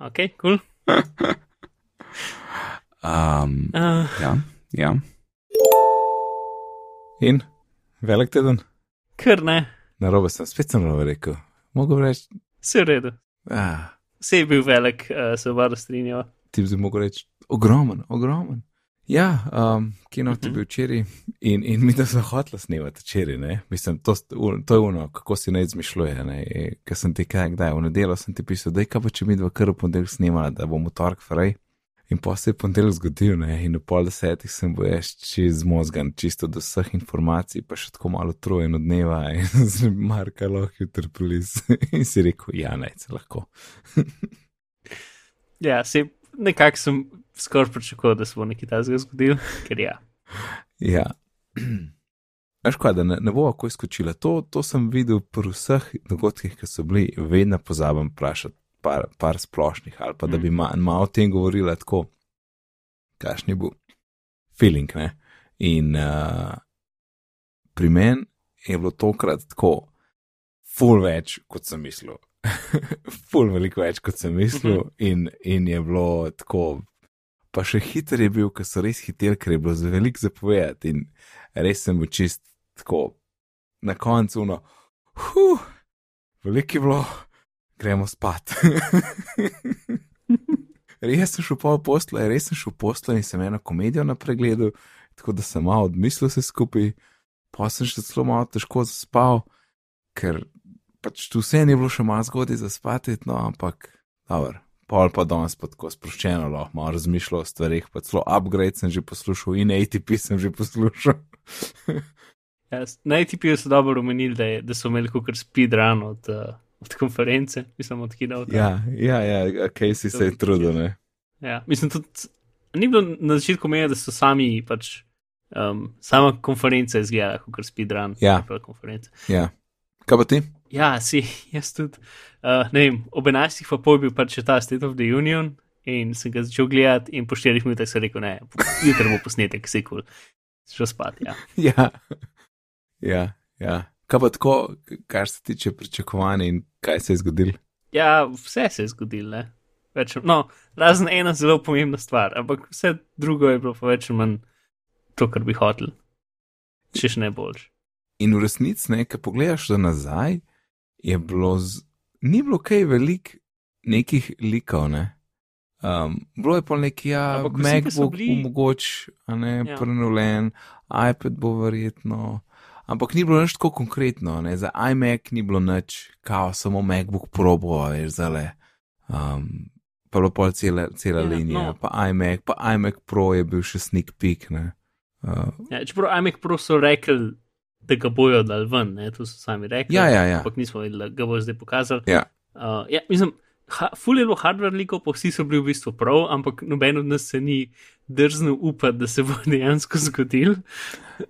Ok, kul. Cool. Um, Uh, ja, ja. In velik teden, kar ne, na robe sem spet sem robe rekel. Mogoče bi reči, vse v redu. ah, Vse je bil velik, uh, se oba strinjava. ti bi mogel reči, ogromen, ogromen. Ja, um, kino ti Mhm. bil včeraj in, in mi da smo hoteli snemati včeraj, ne? Mislim, to, to je ono, kako si ne izmišljuje, ne? Ker sem ti kaj, kdaj, v nedeljo sem ti pisal, da je kaj pa če mi dva kar v ponedeljek snemala, da bomo torek fraj. In pa se je ponedeljek zgodil, ne? In v pol desetih sem bil jaz čez mozgan, čisto do vseh informacij, pa še tako malo trojen od dneva in z Marka lahko jutri prilis. in si rekel, ja, ne, se lahko. Ja, se nekako sem skoraj pričakoval, da se bo nekaj takega zgodil, ker ja. Ja. Veš kaj, da ne, ne bo tako izkočila. To, to sem videl pri vseh dogodkih, ki so bili, vedno pozabim vprašati par, par splošnih, ali pa da bi ma, malo o tem govorila tako, kakšni bo feeling. Ne? In uh, pri meni je bilo tokrat tako, full več, kot sem mislil. Full veliko več, kot sem mislil, in, in je bilo tako pa še hiter je bil, ker so res hiteli, ker je bilo za velik zapovedati. In res sem bil čist tako na koncu, no, huh, veliko je bilo, gremo spat. res sem šel po poslu, res sem šel po poslu in sem eno komedijo na pregledu, tako da sem malo odmislil vse skupaj, pa sem še zelo malo težko zaspal, ker pač tu vse ni bilo še malo zgodaj za spati, no, ampak dobro pol pa danes pa tako sproščeno, lahko malo razmišljal o stvarih, pa celo upgrade sem že poslušal in ATP sem že poslušal. ja na ATP-ju so dobro omenili, da, je, da so imeli kar speedrun od, uh, od konference, mislim, od kina. ja, ja, ja, kaj si se je trudil, ne? Ja, mislim, tudi ni bilo na začetku meja, da so sami pač. Um, sama konferenca je izgledala kot speedrun. Ja. konferenca. Ja. Kaj pa ti? Ja, si, jaz tudi. Uh, ne vem, ob 11. pa pol bil pač ta State of the Union in sem ga začel gledati, in po 4 minutah sem rekel, ne, jutri bo posnetek, vse kul, cool. šel spat. Ja. Ja. ja, ja. Kaj pa tako, kar se tiče pričakovanja in kaj se je zgodilo? ja, vse se je zgodilo, ne. Več, no, razen ena zelo pomembna stvar, ampak vse drugo je bilo pa več ali manj to, kar bi hotel. Če še ne boljš. In v resnici, ne, ki pogledaš za nazaj, je bilo, z... ni bilo kaj velik nekih likov, ne. Um, bilo je pa neki, ja, MacBook bili- mogoč, a ne, Ja. prenovljen, iPad bo verjetno, ampak ni bilo nič tako konkretno, ne, za iMac ni bilo nič, kao samo MacBook Pro bo, veš, zale. Um, pa bilo pol cela, cela Ja, ja, linija, no. no. pa iMac, pa iMac Pro je bil še sneak peek, ne. Uh, Ja, čeprav iMac Pro so rekli, da ga bojo dal ven, ne, to so sami rekli. ja, ja, ja. ampak nismo videli, da ga bo zdaj pokazali. Ja. Uh, ja mislim, ha, ful je bilo hardware likov, pa vsi so bili v bistvu prav, ampak noben od nas se ni drznil upati, da se bo dejansko zgodil.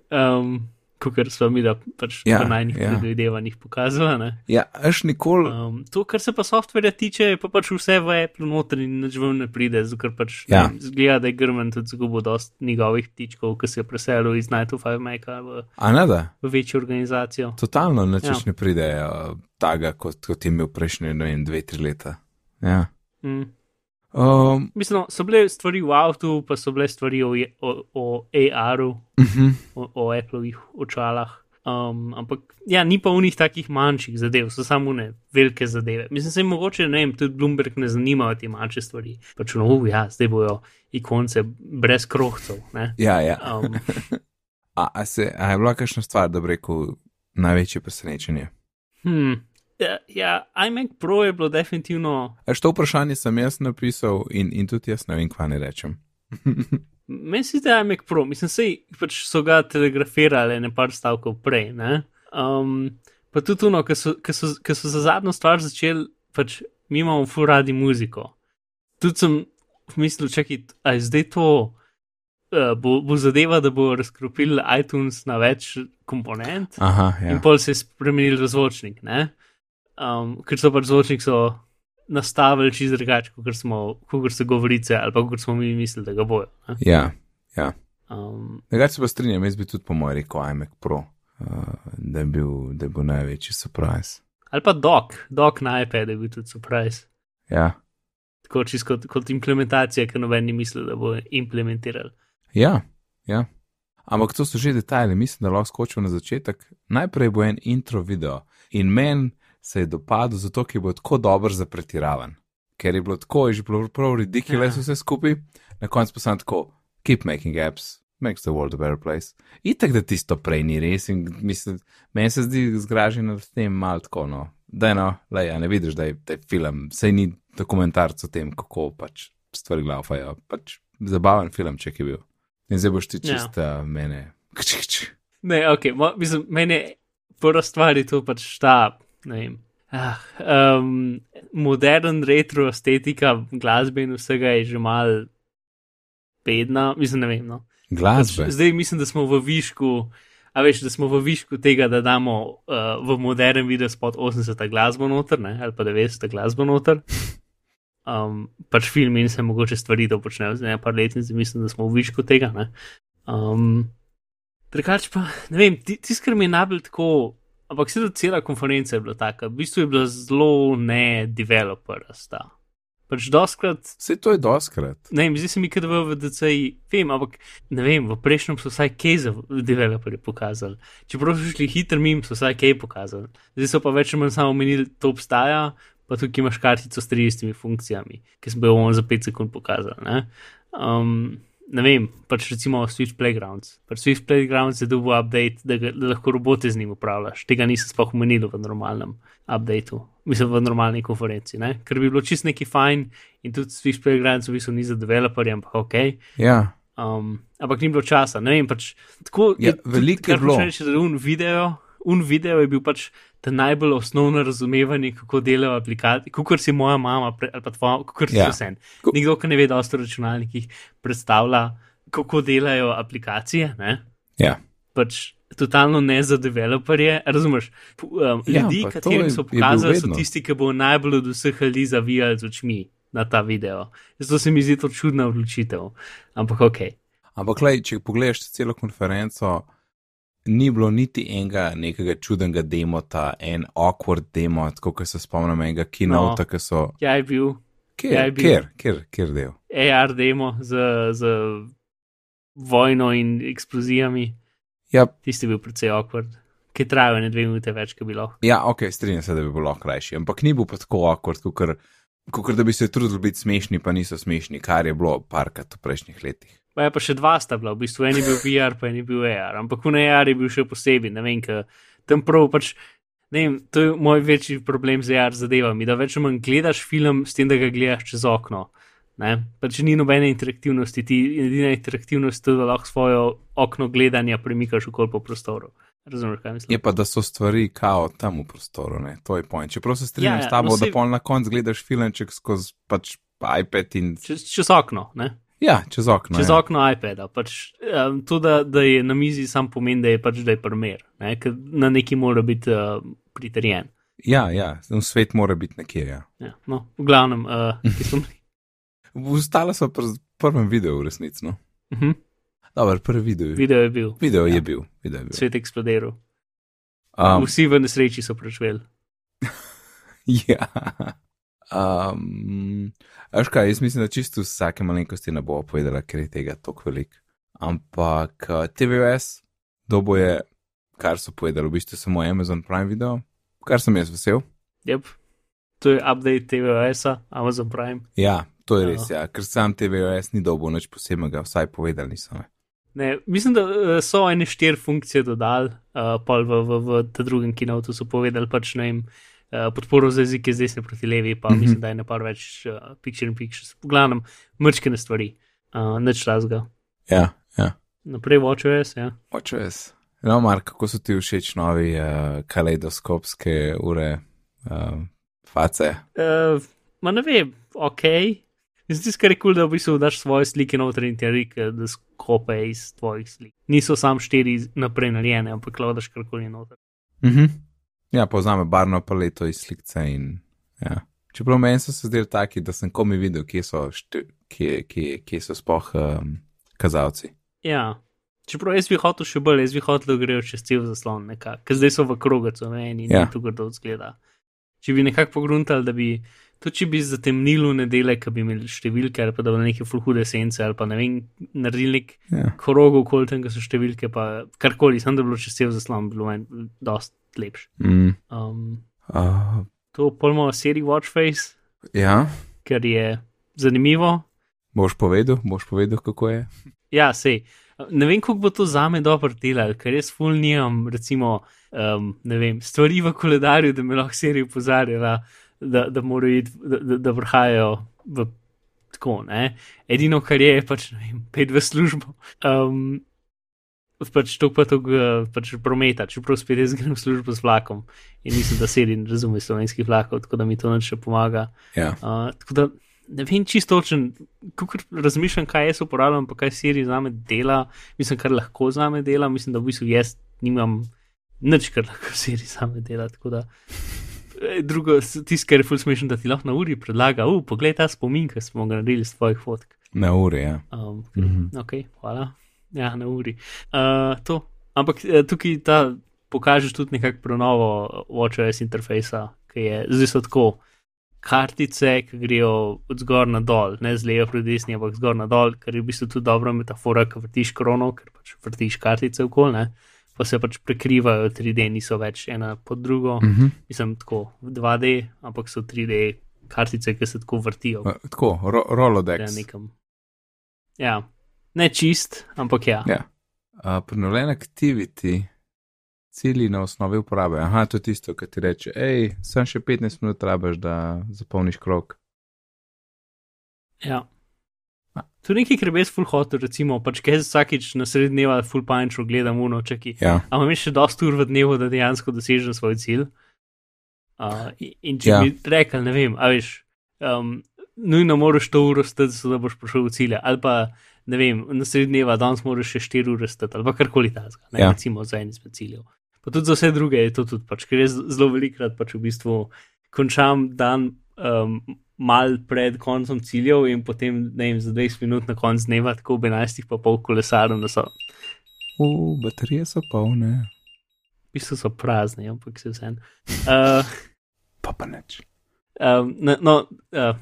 Um, Kot smo mi, da pač Ja, na najnih ja. predvidevanjih pokazala. Ne? Ja, až nikoli. Um, to, kar se pa softverja tiče, pa pač vse v Apple noter in nič ven ne pride, zato pač Ja. ne zgleda, da je Grmen tudi zgubil dost njegovih tičkov, ki se je preselil iz 9-5 Maca v, A ne da? v večjo organizacijo. Totalno nič Ja. ja. ne pride uh, taga, kot, kot je imel prejšnje, ne vem, dve, tri leta. Ja. Mm. Um, Mislim, so bile stvari v avtu, pa so bile stvari o, o, o AR-u, uh -huh. o, o Appleovih očalah. Um, ampak ja, ni pa v njih takih manjših zadev, so samo ne velike zadeve. Mislim, se jim mogoče, ne vem, tudi Bloomberg ne zanimajo te manjše stvari. Pač no, uh, ja, zdaj bojo ikonce brez krohcev. ne. Ja, ja. Um, A, a, se, a je bila kakšna stvar, da bi rekel, največje presenečenje? hmm, ja, ja, iMac Pro je bilo definitivno, Až to vprašanje sem jaz napisal in, in tudi jaz ne vem, kva ne rečem. meni se zdi, iMac Pro, mislim, sej pač so ga telegrafirali ne par stavkov prej. Ne? Um, pa tudi ono, ki so, ki so, ki so za zadnjo stvar začeli, pač mi imamo fu radi muziko. Tudi sem mislil, čakaj, a je zdaj to. Uh, bo, bo zadeva, da bo razkropil iTunes na več komponent, Aha, ja. in pol se je spremenil v zvočnik, ne? Um, ker so pač zvočnik so nastavili čisto drugače, kot smo, kot so govorice, ali pa kot smo mi mislili, da ga bojo. ne. Ja, ja. Um, Drugače se pa strinjam, jaz bi tudi po mojem rekel iMac Pro, uh, da, je bil, da je bil največji surprise. ali pa dok, dok na iPad je bil tudi surprise. Ja, tako čisto kot, kot implementacija, ki noben ni mislil, da bo implementiral. Ja, ja. Ampak to so že detajli, mislim, da lahko skočim na začetek. Najprej bo en intro video in meni se je dopadlo zato, ker bo tako dober za pretiravan. Ker je bilo tako, je že bilo prav ridiculous Ja. vse skupaj, na koncu pa sem tako, keep making apps, makes the world a better place. Itak, da tisto prej ni res in mislim, meni se zdi zgraženo s tem mal tako, no. Da je no, le, ja, ne vidiš, da je, da je film, sej ni dokumentarc o tem, kako pač stvari laufajo, pač zabaven film, če je bil. In zdaj boš ti Ja. čist ja. mene. Kč, kč. Ne, ok, mo, mislim, meni je prva stvar je to pač ta, ne vem. Ah, um, modern retro estetika glasbe in vsega je že mal bedna, mislim, ne vem. No. Glasbe. Pač, zdaj mislim, da smo v višku, a veš, da smo v višku tega, da damo uh, v modern video spod 80 glasbo noter, ne, ali pa 90 glasbo noter. Um, pač film in se mogoče stvari to počnejo, zdaj pa let in zdaj mislim, da smo v višku tega. Ne. Um, Drugač pa, ne vem, ti- tisto, kar mi je najbolj tako, ampak se tudi cela konferenca je bila taka, v bistvu je bila zelo ne developerasta. Pač doskrat Vse to je doskrat. Ne zdi se mi, da v VDC-ji vem, ampak ne vem, v prejšnjem so vsaj kaj za developerje pokazali. Čeprav so šli hitro mim, so vsaj kaj pokazali. Zdaj so pa več ali manj samo omenili, to obstaja, pa tukaj imaš kartico s 30 funkcijami, ki sem bil on za 5 sekund pokazal. Ne, um, ne vem, pač recimo Switch Playgrounds. Pač Switch Playgrounds je dobil update, da, ga, da lahko robote z njim upravljaš. Tega nisem sploh omenil v normalnem updateu, mislim v normalni konferenci, ne? ker bi bilo čist neki fajn in tudi Switch Playgrounds v bistvu ni za developerje, ampak ok. Ja, Um, ampak ni bilo časa, ne vem, pač tako. Ja, tudi, veliko je bilo. hočem Reči, da un video, un video je bil pač ta najbolj osnovno razumevanje, kako delajo aplikacije, kot si moja mama pre, ali pa tvoja, kot si Ja. vse. Nekdo, ki ne ve, da o računalnikih predstavlja, kako delajo aplikacije. Ne? ja. pač totalno ne za developerje. Razumeš? P- Um, Ja, ljudi, katerim so pokazali, so tisti, ki bo najbolj od vseh ljudi zavijali z očmi na ta video. Zato se mi zdi to čudna odločitev. Ampak ok. Ampak, lej, če pogledaš celo konferenco, ni bilo niti enega nekega čudnega demota, en awkward demo, tako kot se spomnim enega kinota, no. ki so. Ja, je bil Kjer, ja, je bil- kjer, kjer, kjer del? AR demo z, z vojno in eksplozijami. Ja, Tisti je bil precej awkward, ki trajajo ne dve minute več, kot bi lahko. ja ok, strinjam se, da bi bilo krajši, ampak ni bil pa tako awkward, kot kot da bi se trudili biti smešni, pa niso smešni, kar je bilo parkrat v prejšnjih letih. Pa je pa še dva sta bila, v bistvu en je bil VR, pa en je bil AR, ampak v AR je bil še posebej, ne vem, ker tam prav pač. Ne vem, to je moj večji problem z AR zadevami, da več ali manj gledaš film s tem, da ga gledaš čez okno. Ne? Pač ni nobene interaktivnosti, ti edina interaktivnost je, da lahko svojo okno gledanja premikaš okoli po prostoru. Razumeš, kaj mislim? Je pa, da so stvari kao tam v prostoru, ne? to je point. Čeprav se strinjam Ja, ja, s tabo, no da saj- pol na koncu gledaš filmček skozi pač iPad in. Čez, čez okno, ne? Ja, čez okno. čez ja. okno iPada. Pač, um, to, da, da je na mizi, sam pomeni, da je pač da je primer, ne? ker na neki mora biti uh, pritrjen. Ja, ja, svet mora biti nekje. Ja. Ja, no, v glavnem, uh, ki smo. Ostala so pri prvem videu, v resnici. No. Uh -huh. Dobar, prvi video. Video je bil, Video Ja. je bil. Video je bil. svet eksplodiral. Um, Vsi v nesreči so preživeli. ja. Um, Aš kaj, jaz mislim, da čisto vsake malenkosti ne bo povedala, ker je tega toliko velik. Ampak uh, TVS, dobo je, kar so povedali, v bistvu samo Amazon Prime video, kar sem jaz vesel. Yep. To je update TVS-a, Amazon Prime. Ja, to je Ja. res, ja, ker sam TVS ni dobo nič posebnega, vsaj povedali niso. Ne. Ne, mislim, da uh, so ene štiri funkcije dodali, uh, pol v, v, v drugem kinotu so povedali, pač ne vem, uh, podporo za jezike z desne proti levi, pa mm. -hmm. mislim, da je ne par več uh, picture in pictures. V glavnem, mrčkene stvari, uh, nič razga. Ja, ja. Naprej WatchOS, ja. Očes. No, Mark, kako so ti všeč novi uh, kaleidoskopske ure, uh, face? Uh, ma ne vem, ok. Zdi se, kar je kul, cool, da v bistvu daš svoje slike noter in ti reke, da skope iz tvojih slik. Niso sam štiri naprej narejene, ampak lahko daš karkoli noter. Mhm. Ja, poznam barno paleto iz slikce in. Ja. Čeprav meni so se zdeli taki, da sem komi videl, kje so, šti, kje, kje, kje so spoh um, kazalci. Ja. Čeprav jaz bi hotel še bolj, jaz bi hotel, da grejo čez cel zaslon, nekako, ker zdaj so v krogu, meni Ja. ja. to grdo zgleda. Če bi nekako pogruntali, da bi To, če bi zatemnili v nedeljo, ki bi imeli številke, ali pa da bi neke fulhude sence, ali pa ne vem, naredili nek Ja. krog okoli tega, so številke, pa karkoli, sem da bi bilo čez cel zaslon, bilo meni dost lepše. Mm. Um, Uh, to pojmo seriji Watchface, ja, ker je zanimivo. boš povedal, boš povedal, kako je. Ja, sej. Ne vem, kako bo to za me dobro delalo, ker res ful nimam, recimo, um, ne vem, stvari v koledarju, da me lahko serija opozarjala, da, da morajo iti, da, da, da vrhajajo v tako, ne. Edino, kar je, je pač, ne vem, pet v službo. Um, pač to pa to pač prometa, čeprav spet jaz grem v službo z vlakom in mislim, da serij ne razume slovenskih vlakov, tako da mi to neče pomaga. Ja. Uh, tako da ne vem čisto točen, kako razmišljam, kaj jaz uporabljam, pa kaj serij za me dela, mislim, kar lahko za me dela, mislim, da v bistvu jaz nimam nič, kar lahko serij za me dela. Tako da eh, drugo, tisto, kar je ful smešen, da ti lahko na uri predlaga, uh, poglej ta spomin, ki smo ga naredili s tvojih fotk. Na uri, ja. Um, Mhm. mm -hmm. Ok, hvala. Ja, na uri. Uh, to. Ampak eh, tukaj ta pokažeš tudi nekako prenovo WatchOS interfejsa, ki je zdaj so tako kartice, ki grejo od zgor na dol, ne z levo proti desni, ampak zgor na dol, kar je v bistvu tudi dobra metafora, ki vrtiš krono, ker pač vrtiš kartice okoli, ne. Pa se pač prekrivajo 3D, niso več ena pod drugo, mm. Mhm. mislim tako 2D, ampak so 3D kartice, ki se tako vrtijo. Uh, tako, ro Rolodex. Ja, nekam. Ja, ne čist, ampak ja. Ja. Uh, Prenovljen activity, cilji na osnovi uporabe. Aha, to je tisto, kar ti reče, hej, sem še 15 minut rabaš, da zapolniš krok. ja. A. Tu nekaj, kar bi jaz full hotel, recimo, pač kaj jaz vsakič na sredi dneva full pančo gledam uno, čeki. Ja. Ampak imaš še dosti ur v dnevu, da dejansko dosežem svoj cilj. Uh, in, in če Ja. ja. bi rekel, ne vem, a veš, um, nujno moraš to uro stati, da boš prišel v cilje. Ali pa, ne vem, na sredi dneva danes moraš še 4 ure stati, ali karkoli takega, ne Ja. recimo za en izmed ciljev. Pa tudi za vse druge je to tudi, pač, ker jaz zelo velikrat pač v bistvu končam dan um, mal pred koncem ciljev in potem, ne vem, za 20 minut na konc dneva, tako ob 11 pa pol kolesarjem, da so U, baterije so polne, v bistvu so prazni, ampak se vse. Uh, pa pa neč. um, no uh,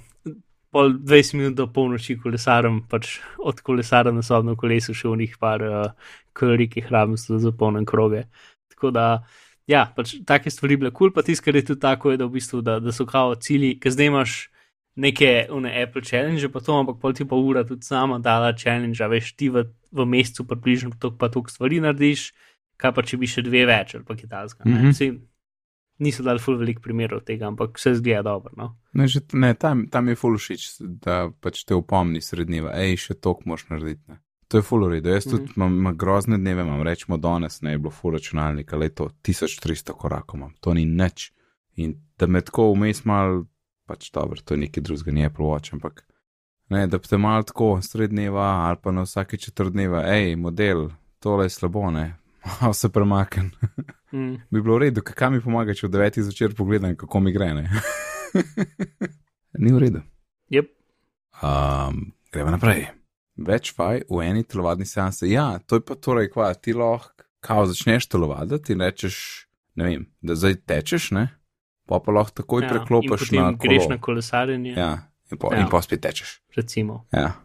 pol 20 minut do polnoči kolesarjem, pač od kolesarja na sobnem kolesu še v njih par uh, kalorij, ki jih rabim, da zapolnim kroge. Tako da, ja, pač take stvari bile kul, cool, pa tisto, kar je tudi tako, je, da v bistvu, da, da so kao cilji, ker zdaj imaš neke une Apple challenge, pa to, ampak pol ti pa ura tudi sama dala challenge, veš, ti v, v mesecu približno tok pa tok stvari narediš, kaj pa če bi še dve več ali pa kitajska. Mm. -hmm. Niso dali ful veliko primerov tega, ampak vse zgleda dobro. No? Ne, že, ne tam, tam je full všeč, da pač te upomni srednjeva, hej, še tok moš narediti. Ne. To je full uredu. Jaz tudi imam, imam grozne dneve, imam rečemo danes, ne je bilo full računalnika, leto 1300 korakov imam, to ni nič. In da me tako vmes mal, pač dobro, to je nekaj drugega, ni Apple Watch, ampak ne, da te mal tako srednjeva ali pa na vsake četrtdneva, hej, model, tole je slabo, ne, malo se premaknem. Mm. Bi bilo v redu, kaj mi pomaga, če v devetih zvečer pogledam, kako mi gre. ne? Ni v redu. Yep. Um, gremo naprej. Več vaj v eni telovadni seansi. Ja, to je pa torej, kva, ti lahko, kao začneš telovaditi in rečeš, ne vem, da zdaj tečeš, ne? Pa pa lahko takoj ja, preklopiš na potem greš na kolesarjenje. Ja, in pa, Ja. in pa spet tečeš. Recimo. Ja.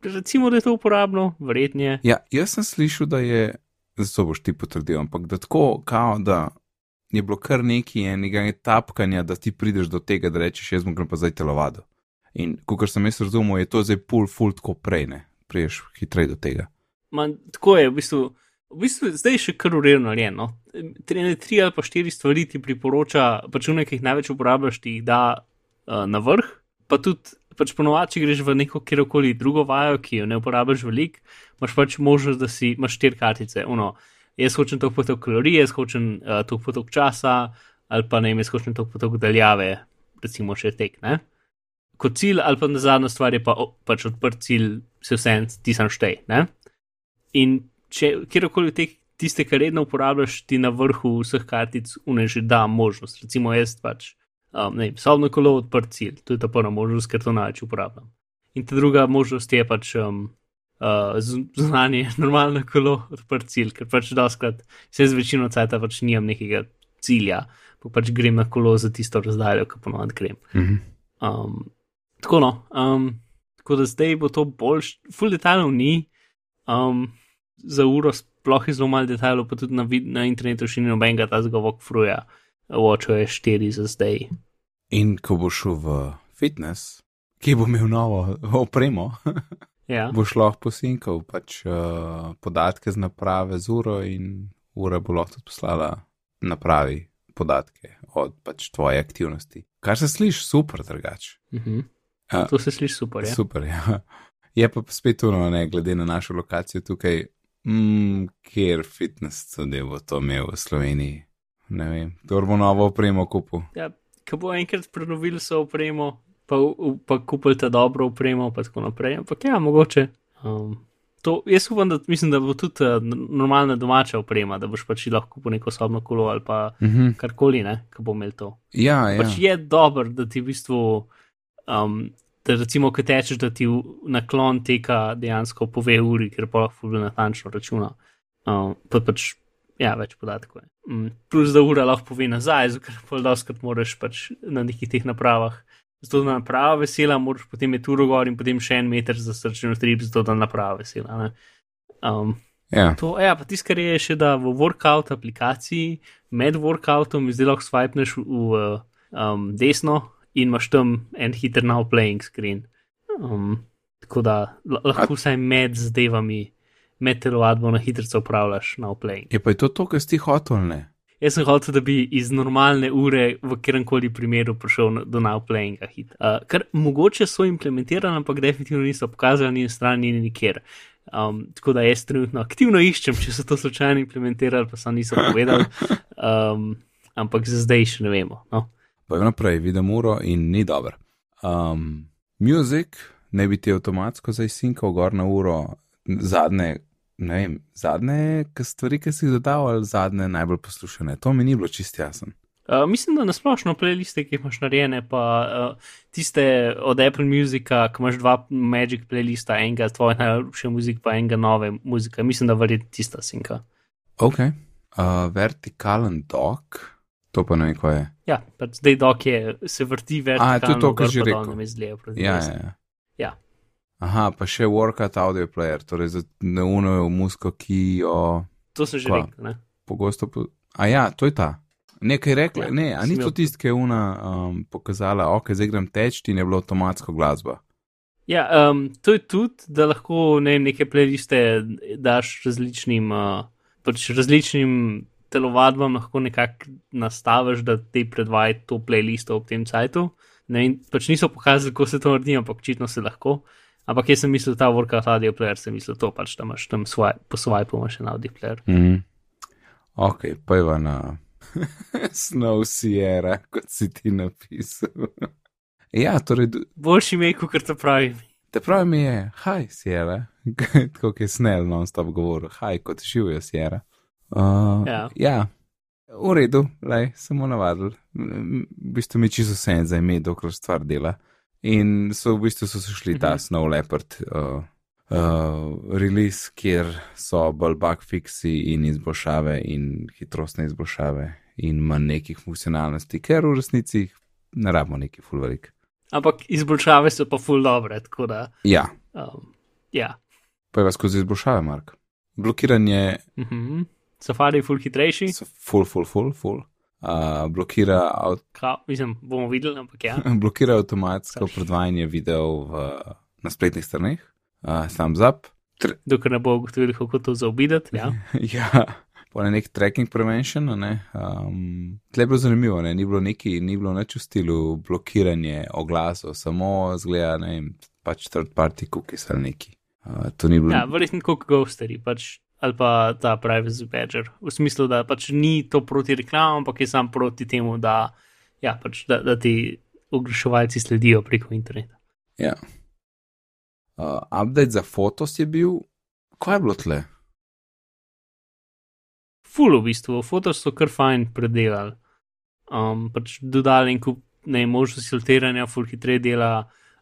recimo, da je to uporabno, verjetno. ja, jaz sem slišal, da je, zato boš ti potrdil, ampak da tako, kao, da je bilo kar nekaj enega tapkanja, da ti prideš do tega, da rečeš, jaz bom pa zdaj telovado. In kot sem jaz razumel, je to zdaj pull full tako prej, ne, priješ hitreje do tega. Man, tako je, v bistvu, v bistvu zdaj je še kar urejeno narejeno. Tri, ne, tri ali pa štiri stvari ti priporoča, pač v nekih največ uporabljaš, ti jih da uh, na vrh, pa tudi. Pač ponovadi, če greš v neko kjerkoli drugo vajo, ki jo ne uporabljaš veliko, imaš pač možnost, da si imaš štiri kartice. Uno, jaz hočem toliko potok kalorij, jaz hočem uh, toliko potok časa, ali pa ne, jaz hočem toliko potok daljave, recimo še tek. Ne? Kot cilj, ali pa na zadnja stvar je pa o, pač odprt cilj, se vse en ti sam štej. Ne? In če kjerkoli teh tiste, kar redno uporabljaš, ti na vrhu vseh kartic uneži da možnost. Recimo jaz pač, um, ne vem, sobno kolo odprt cilj, to je ta prva možnost, ker to največ uporabljam. In ta druga možnost je pač um, uh, znanje, normalno kolo odprt cilj, ker pač doskrat se z večino cajta pač nimam nekega cilja, pa pač grem na kolo za tisto razdaljo, ki ponovadi grem. Mhm. Um, tako no, um, tako da zdaj bo to boljš, full detajlov ni, um, za uro sploh je zelo malo detajlov, pa tudi na, vid, na internetu še ni nobenega tazga walkthroughja, watchuje 4 za zdaj. In ko bo šel v fitness, ki bo imel novo opremo, Ja, boš lahko posinkal pač uh, podatke z naprave z uro in ura bo lahko tudi poslala napravi podatke od pač tvoje aktivnosti. Kar se sliši super, drugače. mhm. Ja. to se sliši super. Ja. Super, ja. Je pa spet uno, ne, glede na našo lokacijo tukaj, mm, kjer fitness tudi bo to imel v Sloveniji. Ne vem, to bo novo opremo kupil. Ja, ko bo enkrat prenovili so opremo, pa, pa kupili ta dobro opremo, pa tako naprej. Ampak ja, mogoče. Um, to, jaz upam, da, mislim, da bo tudi uh, normalna domača oprema, da boš pač lahko kupil neko sobno kolo ali pa Mhm. karkoli, ne, ko bo imel to. Ja, ja. Pač je dobro, da ti v bistvu, um, da recimo, ko tečeš, da ti naklon teka dejansko pove uri, ker pa lahko fully natančno računa. Um, pa pač, ja, več podatkov je. Um, plus, da ura lahko pove nazaj, ker pol doskrat moraš pač na nekih teh napravah. Zato da naprava vesela, moraš potem je uro gor in potem še en meter za srčni utrip, zato da naprava vesela. Ne? Um, ja. To, ja, pa tisto, kar je še, da v workout aplikaciji med workoutom zdaj lahko swipneš v, v um, desno in imaš tam en hiter now playing screen. Um, tako da la- lahko vsaj med zadevami, med telovadbo na hitro upravljaš now playing. Je pa je to to, kar si hotel, ne? Jaz sem hotel, da bi iz normalne ure v katerem koli primeru prišel na- do now playinga hit. Uh, kar mogoče so implementirali, ampak definitivno niso pokazali ni na strani ni nikjer. Um, tako da jaz trenutno aktivno iščem, če so to slučajno implementirali, pa so niso povedali. Um, ampak za zdaj še ne vemo. No. Je naprej, vidim uro in ni dobro. Um, music ne bi ti avtomatsko zdaj sinkal gor na uro, zadnje, ne vem, zadnje stvari, ki si jih dodal, ali zadnje najbolj poslušane. To mi ni bilo čist jasen. Uh, mislim, da nasplošno playliste, ki jih imaš narejene, pa uh, tiste od Apple Musica, ki imaš dva Magic playlista, enega tvoje najljubše muzike, pa enega nove muzike. Mislim, da verjetno tista sinka. Ok, uh, vertikalen dok, to pa ne vem, kaj je. Ja, pač zdaj dok je, se vrti več. A, to je to, kar že rekel. Ja, ja, ja. Ja. Aha, pa še workout audio player, torej za neuno muziko, ki jo To sem že Kva? rekel. Ne? pogosto. Po... A ja, to je ta. Nekaj rekla, Ja, ne, a ni to tisti, ki je una um, pokazala, ok, zdaj grem teč in je bilo avtomatsko glasba. Ja, um, to je tudi, da lahko ne, vem, neke playliste daš različnim, uh, pač različnim telovadbam, lahko nekako nastaviš, da ti predvajajo to playlisto ob tem cajtu. Ne, pač niso pokazali, kako se to naredi, ampak očitno se lahko. Ampak jaz sem mislil, ta workout audio player, sem mislil to pač, da imaš tam svoj, po svoje imaš en audio player. Mm. Ok, pojva na Snow Sierra, kot si ti napisal. ja, torej, Boljši ime, kot to pravi. te pravi mi je, haj Sierra, tako je snel non-stop govoril, haj, kot živijo Sierra. Uh, Ja. ja. V redu, lej, samo navadil. V bistvu mi čisto vse en za ime, dokler stvar dela. In so v bistvu so šli ta Mhm. Snow Leopard uh, uh, release, kjer so bolj bug fiksi in izboljšave in hitrostne izboljšave in manj nekih funkcionalnosti, ker v resnici ne rabimo neki fulvarik. Ampak izboljšave so pa dobre, tako da. Ja, Um, ja. pa je vas skozi izboljšave, Mark. Blokiranje Mhm. Safari je full hitrejši, so full, full, full, full. Uh, blokira, avt, Ka, mislim, bomo videli, ampak ja. blokira avtomatsko Sorry. predvajanje videov v, na spletnih straneh, uh, thumbs up. Tr dokler ne bo ugotovili, kako to zaobideti. Ja. ja, pa na nek tracking prevention. Ne? Um, tle je bilo zanimivo, ne? ni bilo neki, ni bilo nič v stilu blokiranje oglasov, samo zgleda, ne vem, pač third party cookies ali neki. Uh, to ni bilo. ja, verjetno kot ghosteri, pač, ali pa ta privacy badger. V smislu, da pač ni to proti reklamam, ampak je sam proti temu, da, ja, pač, da, da ti oglaševalci sledijo preko interneta. Ja. Uh, update za fotos je bil, kaj je bilo tle? Ful v bistvu, fotos so kar fajn predelali. Um, pač dodali en kup ne, možnosti filtriranja, ful hitreje dela,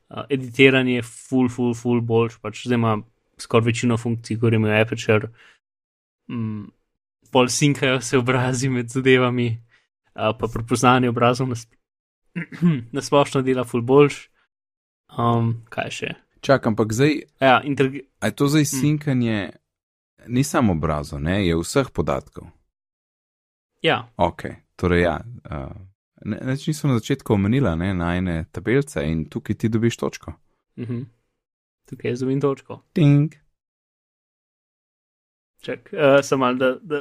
uh, editiranje, ful, ful, ful boljš, pač zdaj ima skoraj večino funkcij, kot imajo Aperture. Um, pol sinkajo se obrazi med zadevami, uh, pa prepoznanje obrazov na, sp na splošno dela full boljš. Um, kaj še? Čakam, ampak zdaj, Ja, interg- a je to zdaj sinkanje, ni samo obrazov, ne, je vseh podatkov. ja, Ok, torej ja. Uh, ne, neč nisem na začetku omenila, ne, najne tabelce in tukaj ti dobiš točko. mhm. Tukaj je zubin točko. Ting. Čak, uh, sem mal, da, da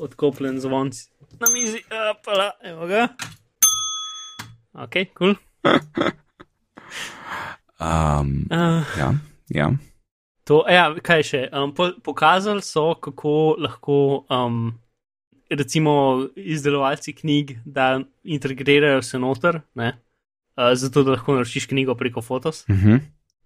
odkopljen zvonci na mizi, uh, pa la, evo ga. Ok, kul. Cool. Um, Uh, ja, ja. To, ja, kaj še? Um, po, pokazali so, kako lahko, um, recimo, izdelovalci knjig, da integrirajo se noter, ne, uh, zato da lahko naročiš knjigo preko Fotos. Uh -huh.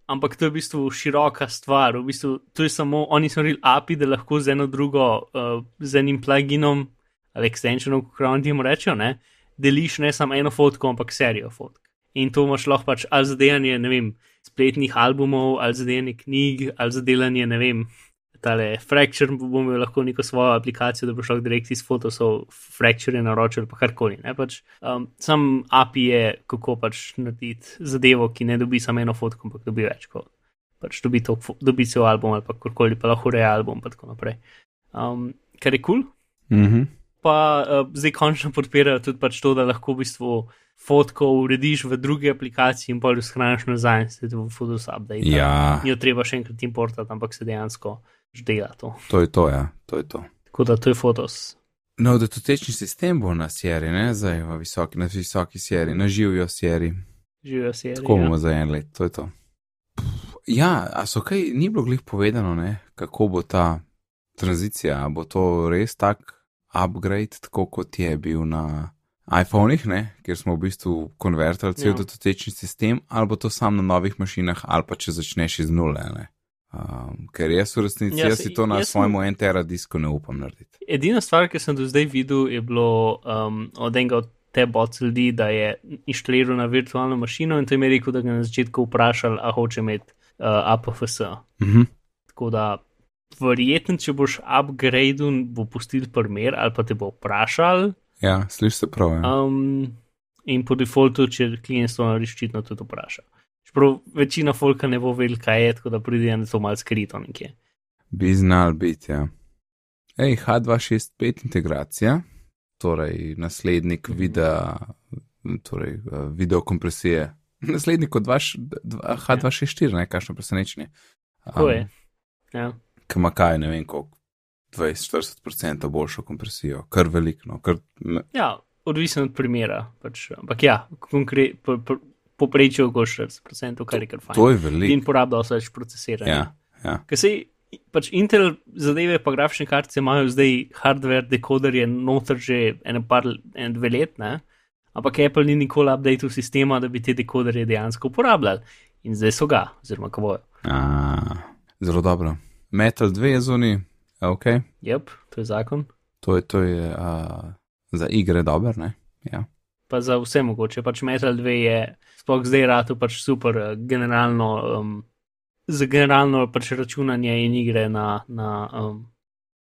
Ampak to je v bistvu široka stvar. V bistvu, to je samo, oni so naredili API, da lahko z eno drugo, uh, z enim pluginom ali extensionom, kako oni temu rečejo, ne, deliš ne samo eno fotko, ampak serijo fotk. In to imaš lahko pač ali za delanje, ne vem, spletnih albumov, ali za delanje knjig, ali za delanje, ne vem, tale Fracture bo imel lahko neko svojo aplikacijo, da boš lahko direkt iz fotosov Fracture naročil ali pa karkoli. Ne, pač, um, sam API je, kako pač narediti zadevo, ki ne dobi samo eno fotko, ampak dobi več kot. Pač dobi, to, dobi cel album ali pa karkoli, pa lahko reje album in tako naprej. Um, kar je kul, cool, Uh -huh. pa uh, zdaj končno podpirajo tudi pač to, da lahko v bistvu fotko urediš v drugi aplikaciji in jo shraniš nazaj in se ti v Photos update. Ja, Ni jo treba še enkrat importati, ampak se dejansko dela to. to je to, ja, to je to. Tako da to je Photos. No, da tečni sistem bo na seriji, ne zdaj v visoki, na visoki seriji, na živijo seriji. Živijo serije. Tako bomo za en let, to je to. Pff, Ja, a so kaj, ni bilo glih povedano, ne, kako bo ta tranzicija, bo to res tak upgrade, tako kot je bil na iPhonih, ne, kjer smo v bistvu konvertirali cel Ja. datotečni sistem, ali bo to sam na novih mašinah, ali pa če začneš iz nule, ne. Um, ker jaz v resnici, Ja, jaz saj si to na jaz sem- svojemu NTR disku ne upam narediti. Edina stvar, ki sem do zdaj videl, je bilo um, od enega od te bots ljudi, da je inštaliral na virtualno mašino in to je rekel, da ga na začetku vprašal, a hoče imeti uh, APFS. Mhm. Tako da, verjetno, če boš upgradil, bo pustil primer ali pa te bo vprašal. Ja, slišiš se prav, ja. Um, in po defaultu, če klient to naredi, ščitno tudi vpraša. Čeprav večina folka ne bo vedela, kaj je, tako da pride na to malce skrito nekje. Bi znal biti, ja. Ej, H265 integracija, torej naslednik Mhm. videa, torej uh, video kompresije. Naslednik od dva- dva- H264, ne, kakšno presenečenje. Tako je. Ja. Ki ima kaj, ne vem, koliko. 20-40% boljšo kompresijo, kar veliko. Kar, me- ja, odvisno od primera. Pač, ampak ja, konkre- po- po- poprečje okoli 40%, kar je kar fajn. to je veliko. In porablja vse več procesiranja. Ja, ja. Ker se pač Intel zadeve, pa grafične kartice imajo zdaj hardware dekoderje noter že ene par, en dve let, ne? ampak Apple ni nikoli updated sistema, da bi te dekoderje dejansko uporabljali. In zdaj so ga, oziroma kako bojo. A, zelo dobro. Metal 2 je zunaj, ok. Jep, to je zakon. To je, to je uh, za igre dober, ne? Ja. Pa za vse mogoče. Pač Metal 2 je, sploh zdaj rado, pač super, eh, generalno, um, za generalno pač računanje in igre na, na, um,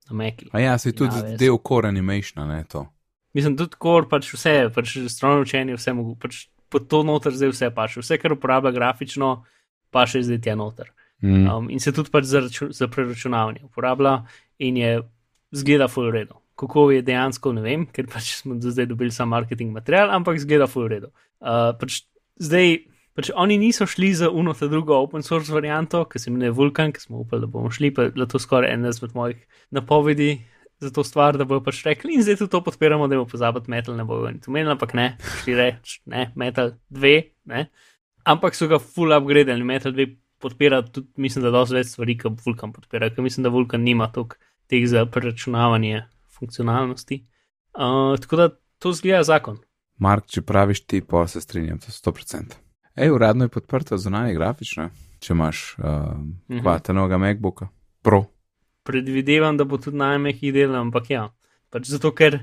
na Meki. A ja, se tudi Ja, del core animationa, ne to. Mislim, tudi kor pač vse, pač strojno učenje, vse mogo, pač pod to noter zdaj vse paše. Vse, kar uporablja grafično, pa še zdaj tja noter. Mm. Um, in se tudi pač za, raču, za preračunavanje uporablja in je zgleda full redo. Kako je dejansko, ne vem, ker pač smo do zdaj dobili sam marketing material, ampak zgleda full redo. Uh, pač zdaj, pač oni niso šli za uno ta drugo open source varianto, ki se imenuje Vulkan, ki smo upali, da bomo šli, pa je to skoraj ena izmed mojih napovedi za to stvar, da bojo pač rekli in zdaj tudi to podpiramo, da bo pozabiti metal, ne bojo niti umenili, ampak ne, šli reč, ne, metal 2, ne. Ampak so ga full upgradili, metal 2 podpira tudi, mislim, da dosti več stvari, kot Vulkan podpira, ker mislim, da Vulkan nima toliko teh za preračunavanje funkcionalnosti. Uh, tako da to zgleda zakon. Mark, če praviš ti, pa se strinjam, to je 100%. Ej, uradno je podprto zunanje grafično, če imaš uh, Mhm. kvatenovega MacBooka. Pro. Predvidevam, da bo tudi na iMac-ih delal, ampak ja, pač zato ker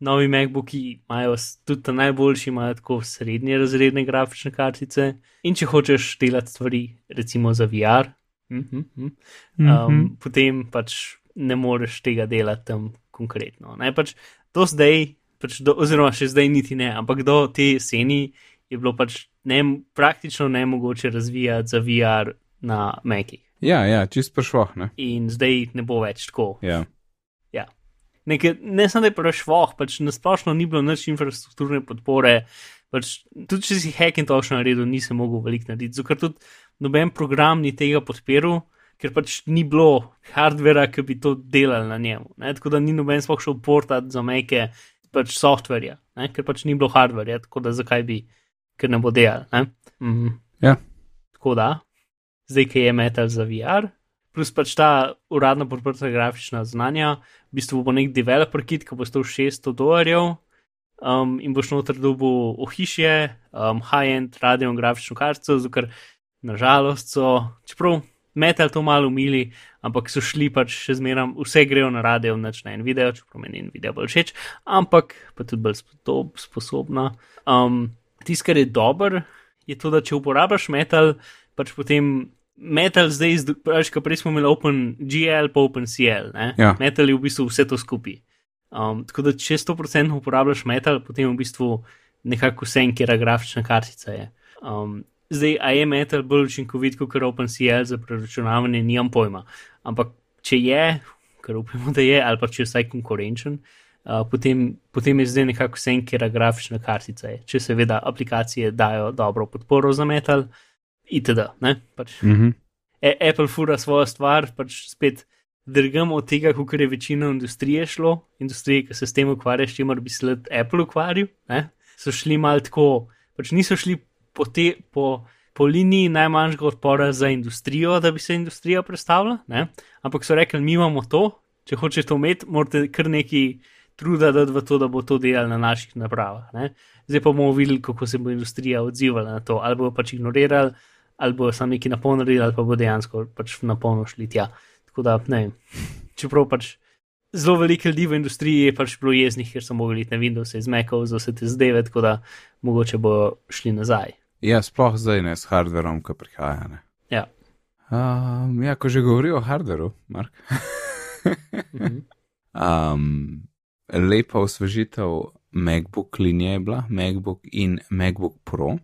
novi MacBooki imajo tudi ta najboljši, imajo tako srednje razredne grafične kartice. In če hočeš delati stvari, recimo za VR, mhm, mhm, um, potem pač ne moreš tega delati tam konkretno. Ne? Pač do zdaj, pač do, oziroma še zdaj niti ne, ampak do te jeseni je bilo pač ne, praktično nemogoče razvijati za VR na Mekih. Ja, ja, čist prešvoh, ne. In zdaj ne bo več tako. Ja. Ja. Nekaj, ne samo, da je prešvoh, pač nasplošno ni bilo nič infrastrukturne podpore. Pač, tudi če si Hackintosh naredil, nisem mogel veliko narediti, zato ker tudi noben program ni tega podpiral, ker pač ni bilo hardvera, ki bi to delal na njemu. Ne? Tako da ni noben sploh šel portati za meke pač softverja, ne? ker pač ni bilo hardverja, tako da zakaj bi, ker ne bo delal. Ne? Mhm. Ja. Tako da, zdaj, ki je metal za VR. Plus pač ta uradno podprta grafična znanja, v bistvu bo nek developer kit, ki bo stal 600 dolarjev um, in boš noter dobil ohišje, um, high-end radio in grafično kartico, ker nažalost so, čeprav metal to malo umili, ampak so šli pač še zmeraj, vse grejo na radio, noč na en video, čeprav meni en video bolj všeč, ampak pa tudi bolj spo- sposobna. Um, Tisto, kar je dober, je to, da če uporabljaš metal, pač potem. Metal zdaj, zd- pač, ko prej smo imeli OpenGL, pa OpenCL. Ja. Metal je v bistvu vse to skupaj. Um, tako da, če 100% uporabljaš metal, potem v bistvu nekako vse, kjer grafična kartica je. Um, zdaj, a je metal bolj učinkovit kot OpenCL za preračunavanje, nimam pojma. Ampak če je, kar upamo, da je, ali pa če je vsaj konkurenčen, uh, potem, potem je zdaj nekako vse, kjer grafična kartica je. Če seveda aplikacije dajo dobro podporo za metal, itd. Ne? Pač Mhm. E- Apple fura svojo stvar, pač spet drgamo od tega, kako je večina industrije šlo, industrije, ki se s tem ukvarja, s čimer bi se let Apple ukvarjal, so šli mal tako, pač niso šli po, te, po, po liniji najmanjšega odpora za industrijo, da bi se industrija predstavila, ne? ampak so rekli, mi imamo to, če hočete to imeti, morate kar neki truda dati v to, da bo to delalo na naših napravah. Ne? Zdaj pa bomo videli, kako se bo industrija odzivala na to, ali bo pač ignorirali, ali bo samo neki napolnili, ali pa bo dejansko pač na polno šli tja. Tako da, ne vem. Čeprav pač zelo veliko ljudi v industriji je pač bilo jeznih, ker so mogli iti na Windows, iz Macov, za vse te zdajve, tako da mogoče bo šli nazaj. Ja, sploh zdaj ne s hardverom, ki prihaja. Ne. Ja. Um, ja, ko že govorijo o hardveru, Mark. Mhm. Um, lepa osvežitev MacBook linije je bila, MacBook in MacBook Pro.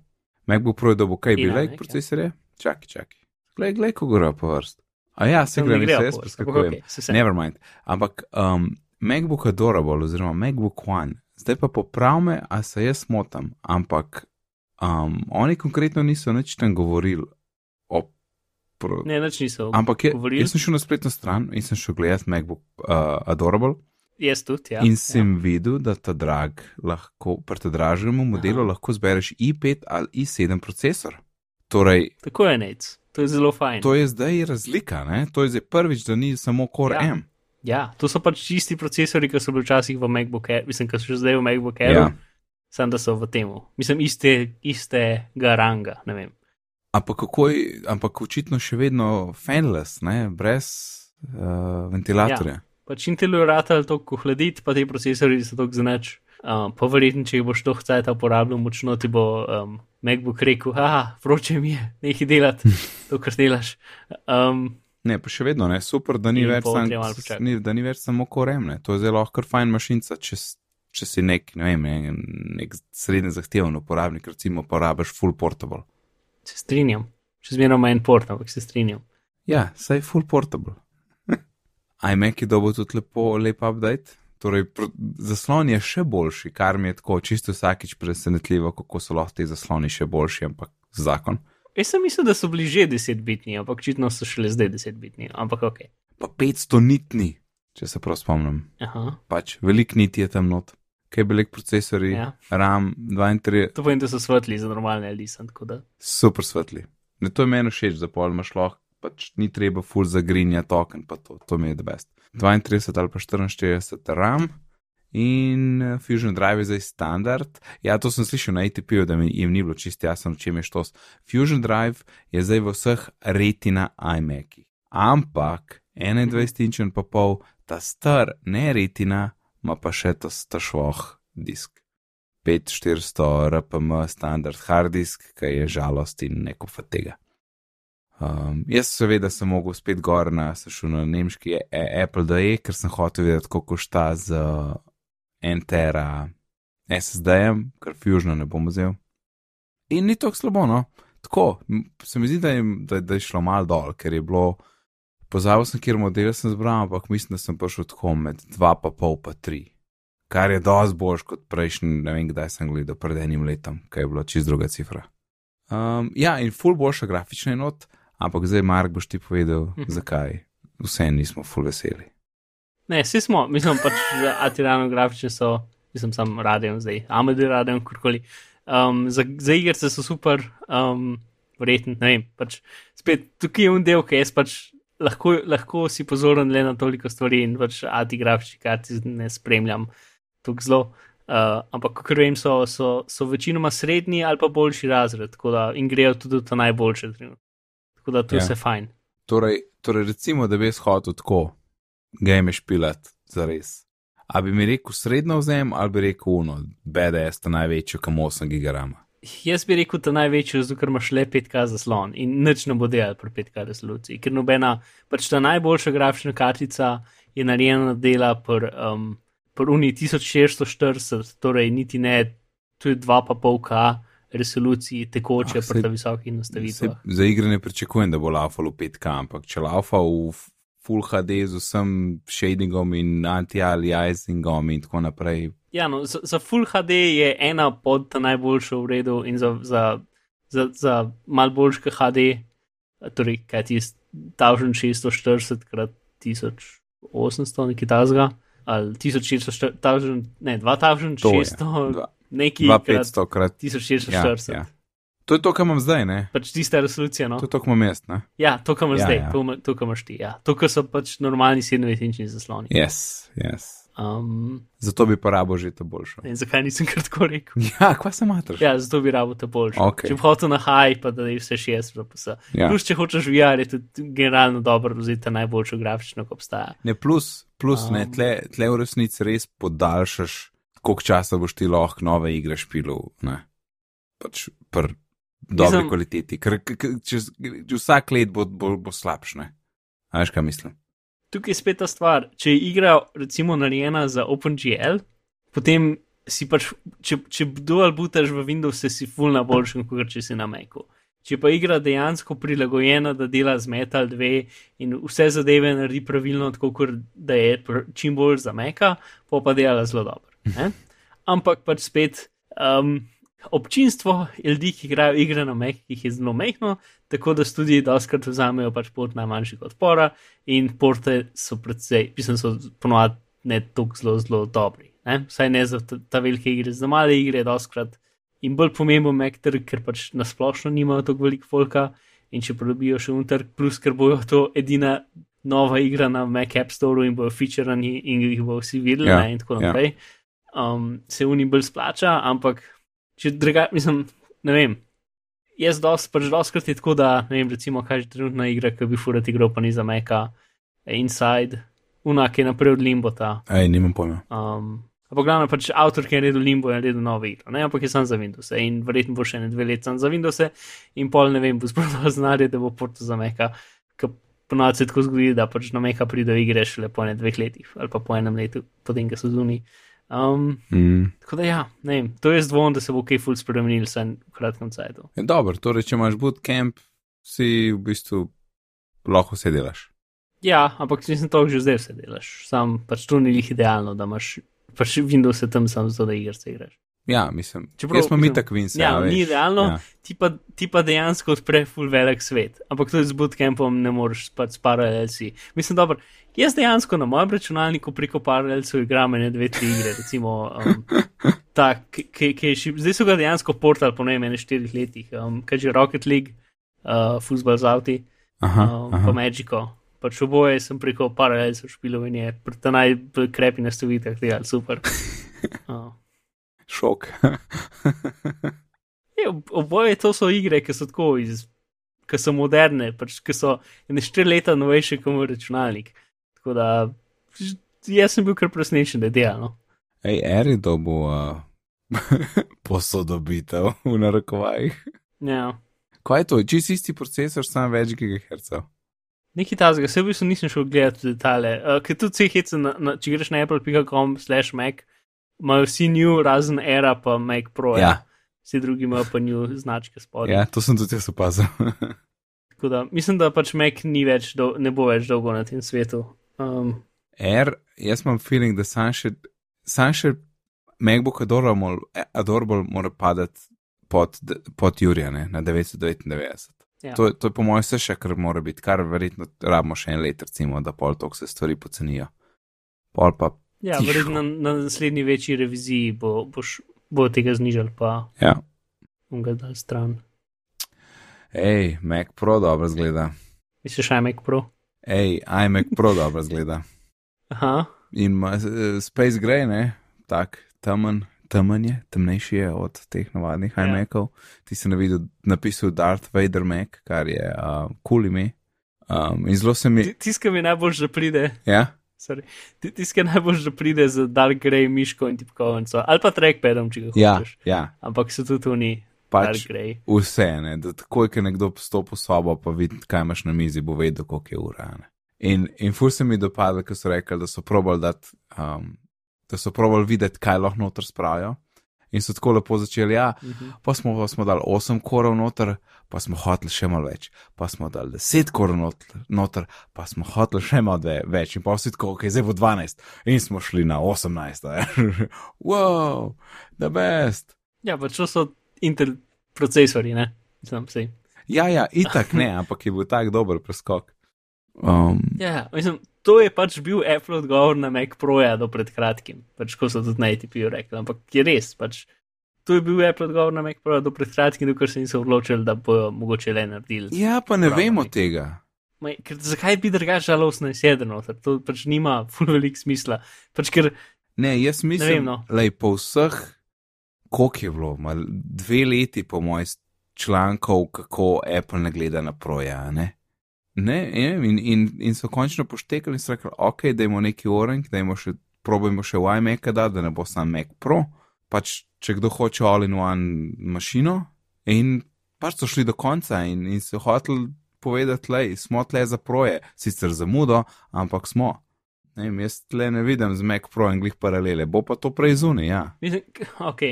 MacBook Pro je dobil kaj In bil, iMac, like ja. procesorje? Čakaj, čakaj. Glej, glej, ko gre po vrst. A ja, se gre, se jaz preskakujem. vse. Nevermind. Ampak um, MacBook Adorable oziroma MacBook One, zdaj pa popravme, a se jaz motam, ampak um, oni konkretno niso nič tam govorili o. Pro, Ne, nič niso. ampak je, govorili. jaz sem šel na spletno stran in sem šel gledat MacBook uh, Adorable Jaz tudi, ja. in sem ja. videl, da ta drag lahko, pri tem dražnemu modelu Aha. lahko zbereš i5 ali i7 procesor. Torej, Tako je nec. To je zelo fajn. to je zdaj razlika, ne? to je zdaj prvič, da ni samo Core Ja. M. Ja, to so pač čisti procesori, ki so bili včasih v MacBook Air, mislim, ki so še zdaj v MacBook Air, Ja. Samo da so v temu. Mislim, iste, istega ranga, ne vem. Ampak je, ampak očitno še vedno fanless, ne? brez uh, ventilatorja. Pač Intel je toliko hladiti, pa ti procesori so toliko zanač. Um, pa verjetno, če boš to hcajta uporabljal močno, ti bo um, MacBook rekel, ah, vroče mi je, nekaj delati, to, kar delaš. Um, Ne, pa še vedno ne, super, da ni, več, sam, ni, da ni več samo koremne. To je zelo lahko fajn mašinca, če, če si nek, ne vem, nek, nek srednje zahteven uporabnik, recimo porabiš full portable. se strinjam, še zmeraj ima en port, ampak se strinjam. Ja, saj full portable. iMac je dobil tudi lepo, lep update. Torej, zaslon je še boljši, kar mi je tako čisto vsakič presenetljivo, kako so lahko ti zasloni še boljši, ampak zakon. Jaz sem mislil, da so bili že 10-bitni, ampak očitno so šele zdaj 10-bitni, ampak ok. Pa 500 nitni, če se prav spomnim. Aha, Pač velik niti je tam not, kaj velik procesori, Ja. RAM 32, to pomeni, da so svetli za normalne sem tako da. super svetli. Ne, to je meni všeč, da pol imaš lahko, pač ni treba full zagrinja token, pa to, to mi je the best. 32 ali pa 44 RAM in eh, Fusion Drive je zdaj standard. Ja, to sem slišal na ATP-ju, da mi jim ni bilo čisto jasno, o čem je štos. Fusion Drive je zdaj v vseh retina iMacih. Ampak 21 inč in pa pol, ta star, ne retina, ima pa še ta stašvoh disk. 5400 RPM standard hard disk, ki je žalost in neko fatega. Um, jaz seveda sem mogel spet gor na, sem šel na nemški e- Apple DE, ker sem hotel vedeti, koliko šta z uh, Entera SSD-jem, ker Fusiona ne bom vzel. In ni tako slabo, no. Tako, se mi zdi, da je, da, da je šlo mal dol, ker je bilo, pozabil sem, kjer model sem zbral, ampak mislim, da sem prišel tako med 2,5 pa 3. Kar je dosti boljš kot prejšnji, ne vem, kdaj sem gledal, pred enim letom, kaj je bila čist druga cifra. Um, ja, in ful boljša grafična enot, ampak zdaj, Mark, boš ti povedal, Mhm. zakaj vse nismo ful veseli. Ne, vsi smo, mislim pač, da atirano grafične so, mislim, sam radijem zdaj, AMD radijem, kurkoli. Um, za, za igrice so super, um, verjetno, ne vem, pač spet tukaj je un del, ki jaz pač lahko, lahko si pozoren le na toliko stvari in pač ati grafični karti ne spremljam tako zelo. Uh, ampak, kot vem, so, so, so večinoma srednji ali pa boljši razred, da in grejo tudi v ta najboljše. Tako da to je Ja. vse fajn. Torej, torej recimo, da bi jaz hotel tako, game špilat za res. A bi mi rekel srednjo vzem, ali bi rekel uno, BDS, ta največjo, kam 8 gigarama. Jaz bi rekel, da največji, zato ker imaš le 5K zaslon in nič ne bo delal pri 5K resoluciji, ker nobena, pač ta najboljša grafična kartica je narejena dela pri um, pr Uni 1640, torej niti ne, tu je 2,5K resoluciji tekoče Ah, pri ta visokih Se, nastavitvah. za igre ne pričakujem, da bo laufal v 5K, ampak če laufa v Full HD z vsem shadingom in anti-aliasingom in tako naprej. Ja, no, za, za Full HD je ena pod najboljšo v redu in za, za, za, za mal boljške HD, torej kaj ti je 1640 krat 1800, nekaj tazga, ali 1640, 1000, ne, 2600, Dva- nekaj krat 2500 krat. Ja, 1440. ja. To je to, kar imam zdaj, ne? Pač tista resolucija, no. To je to, kar imam jaz, ne? Ja, to, kar imaš Ja, zdaj, ja. to, to, kar imaš ti. Ja. To, kar so pač normalni 27-inčni zasloni. Yes, yes. Um, Zato bi pa rabo že to boljšo. in zakaj nisem kar tako rekel? Ja, kva se matraš? Ja, zato bi rabo to boljše. Okej. Če bi hotel na high, pa da je vse 6, pa se. Ja. Plus, če hočeš VR, je tudi generalno dobro vzeti najboljšo grafično, ko obstaja. Ne, plus, plus um. ne, tle, tle v resnici res podaljšaš, koliko časa boš ti lahko nove igre špilil, ne. Pač pr dobri Mislim- kvaliteti, ker čez, vsak let bo, bo, bo slabš, ne. A veš, kaj mislim? Tukaj je spet ta stvar. Če je igra, recimo, narejena za OpenGL, potem si pač, če, če dual bootaš v Windows, si full na boljšem, kot če si na Macu. Če pa igra dejansko prilagojena, da dela z Metal 2 in vse zadeve naredi pravilno, tako kot da je čim bolj za Maca, pa pa dela zelo dobro. ne? Ampak pač spet. Um, Občinstvo ljudi, ki igrajo igre na mehkih, je zelo mehko, tako da studiji doskrat vzamejo pač pot najmanjšega odpora in porte so predvsej, mislim, so ponovadi ne tako zelo, zelo dobri. Ne? Vsaj ne za ta, velike igre, za male igre je doskrat in bolj pomemben Mac trg, ker pač nasplošno nimajo tako veliko folka in če pridobijo še un trg, plus ker bojo to edina nova igra na Mac App Store in bojo featurani in jih bo vsi videli Ja, ja, in tako ja. naprej. Um, se unim bolj splača, ampak če druga, mislim, ne vem. Jaz dosti, pač doskrat je tako, da ne vem, recimo, kaj je trenutna igra, ki bi furat igral, pa ni za Meka, Inside, unak je naprej od Limbota. Ej, nimam pojma. Um, ampak glavno pač avtor, ki je naredil Limbo, je naredil novo igro, ne? ampak je sam za Windows in verjetno bo še ne dve leti sam za Windows in pol ne vem, bo zbral znanje, da bo porto za Meka, ki ponovadi se tako zgodi, da pač na Meka pridejo igre šele po ne dveh letih ali pa po enem letu, potem, ko so zunaj. Um, Mm. Tako da ja, ne vem, to je dvom, da se bo kaj ful spremenil vsaj v kratkem cajtu. Je dobro, torej, če imaš bootcamp, si v bistvu lahko vse delaš. Ja, ampak mislim, to že zdaj vse delaš. Sam pač to ni lih idealno, da imaš pač Windows tam samo zato, da igrice igraš. Ja, mislim, Čeprav- smo mi mislim, tak vince. Ja, ni idealno, Ja. ti, pa, ti pa dejansko odpre ful velik svet. Ampak tudi z bootcampom ne moreš pač s paralelci. Mislim, dobro, jaz dejansko na mojem računalniku preko paralelcev igram ene dve, tri igre, recimo. Um, ta, ki, je šip, zdaj so ga dejansko portal po ne vem, ene štirih letih, um, kaj že Rocket League, uh, Football z Auti. Aha, um, pa aha. Magico. Pač oboje sem preko paralelcev špilov in je ta najbolj krepi nastavitvah delal super. Uh. Šok. Je, ob- oboje to so igre, ki so tako iz, ki so moderne, pač, ki so ne štiri leta novejše kot moj računalnik. Tako da jaz sem bil kar presenečen, da je delano. Ej, Erido bo uh, posodobitev v narekovajih. Ja. Kaj je to? Čist isti procesor, samo več gigahercev. Nekaj tazga, se v bistvu nisem šel gledati detalje. Uh, ker tudi vse hece, na, na, če greš na apple.com slash Mac, imajo vsi new, razen era pa Mac Pro. Ja, vsi drugi imajo pa nju značke spodaj. Ja, to sem tudi jaz opazil. Tako da mislim, da pač Mac ni več, dol, ne bo več dolgo na tem svetu. Um, R, jaz imam feeling, da sam še MacBook Adorable, Adorable mora padati pod, pod Jurija ne, na 999. Ja. To, to je po mojem vse še, kar mora biti, kar verjetno rabimo še en let, recimo, da pol tok se stvari pocenijo. Pol pa. Ja, verjetno na, na naslednji večji reviziji bo, boš, bo tega znižal, pa Ja. bom ga dal stran. Ej, Mac Pro dobro zgleda. Misliš, aj Mac Pro? Ej, iMac Pro dobro zgleda. Aha, In ima eh, Space Gray, ne, tak temen, temen je, temnejši je od teh navadnih Ja. iMacov. Ti si na vidu napisal Darth Vader Mac, kar je uh, kul cool ime. Um, in zelo se mi. tiskam je najbolj, da pride. Ja, Tiskam je najbolj, da pride z Dark Grey miško in tipkovnico, ali pa trackpadom, če ga ja, hočeš. ja. Ampak so tudi oni, Dark Pač Grey. vse, ne, da takoj, ko nekdo vstopi v sobo, pa vidi, kaj imaš na mizi, bo vedel, koliko je ura. Ne. In, in fur se mi dopada, ko so rekli, da so probali dati, um, da so probali videti, kaj lahko noter spravijo. In so tako lepo začeli, ja, Mhm. pa smo, pa smo dali 8 korov noter, pa smo hoteli še malo več, pa smo dali 10 korov noter, noter, pa smo hoteli še malo ve- več, in pa vsi tako, ok, zdaj bo 12, in smo šli na 18, a je. wow, the best. Ja, pač so Intel procesori, ne? Mislim, sej. Ja, ja, itak ne, ampak je bil tak dober preskok. Um, Ja, mislim, to je pač bil Apple odgovor na Mac Pro-ja do pred kratkim, pač ko so tudi na ATP-ju rekli, ampak je res, pač to je bil Apple odgovor na Mac Pro-ja do pred kratkim, dokler se niso odločili, da bojo mogoče le naredili. ja, pa ne vemo ne. tega. Maj, ker, zakaj bi drugače žalostno izjedeno, to pač nima ful velik smisla, pač ker Ne, jaz vem, mislim, no. da po vseh, koliko je bilo, mal, dve leti po mojih člankov, kako Apple ne gleda na proja. Ne? Ne, in, in, in, so končno poštekali in so rekli, ok, dajmo neki orange, dajmo še, probajmo še iMac, da, da ne bo sam Mac Pro. Pač, če kdo hoče all-in-one mašino, in pač so šli do konca in, in so hoteli povedati, da smo tle za proje, sicer zamudo, ampak smo. Ne, vem, jaz tle ne vidim z Mac Pro in glih paralele, bo pa to prej zunaj, ja. Mislim, k- ok,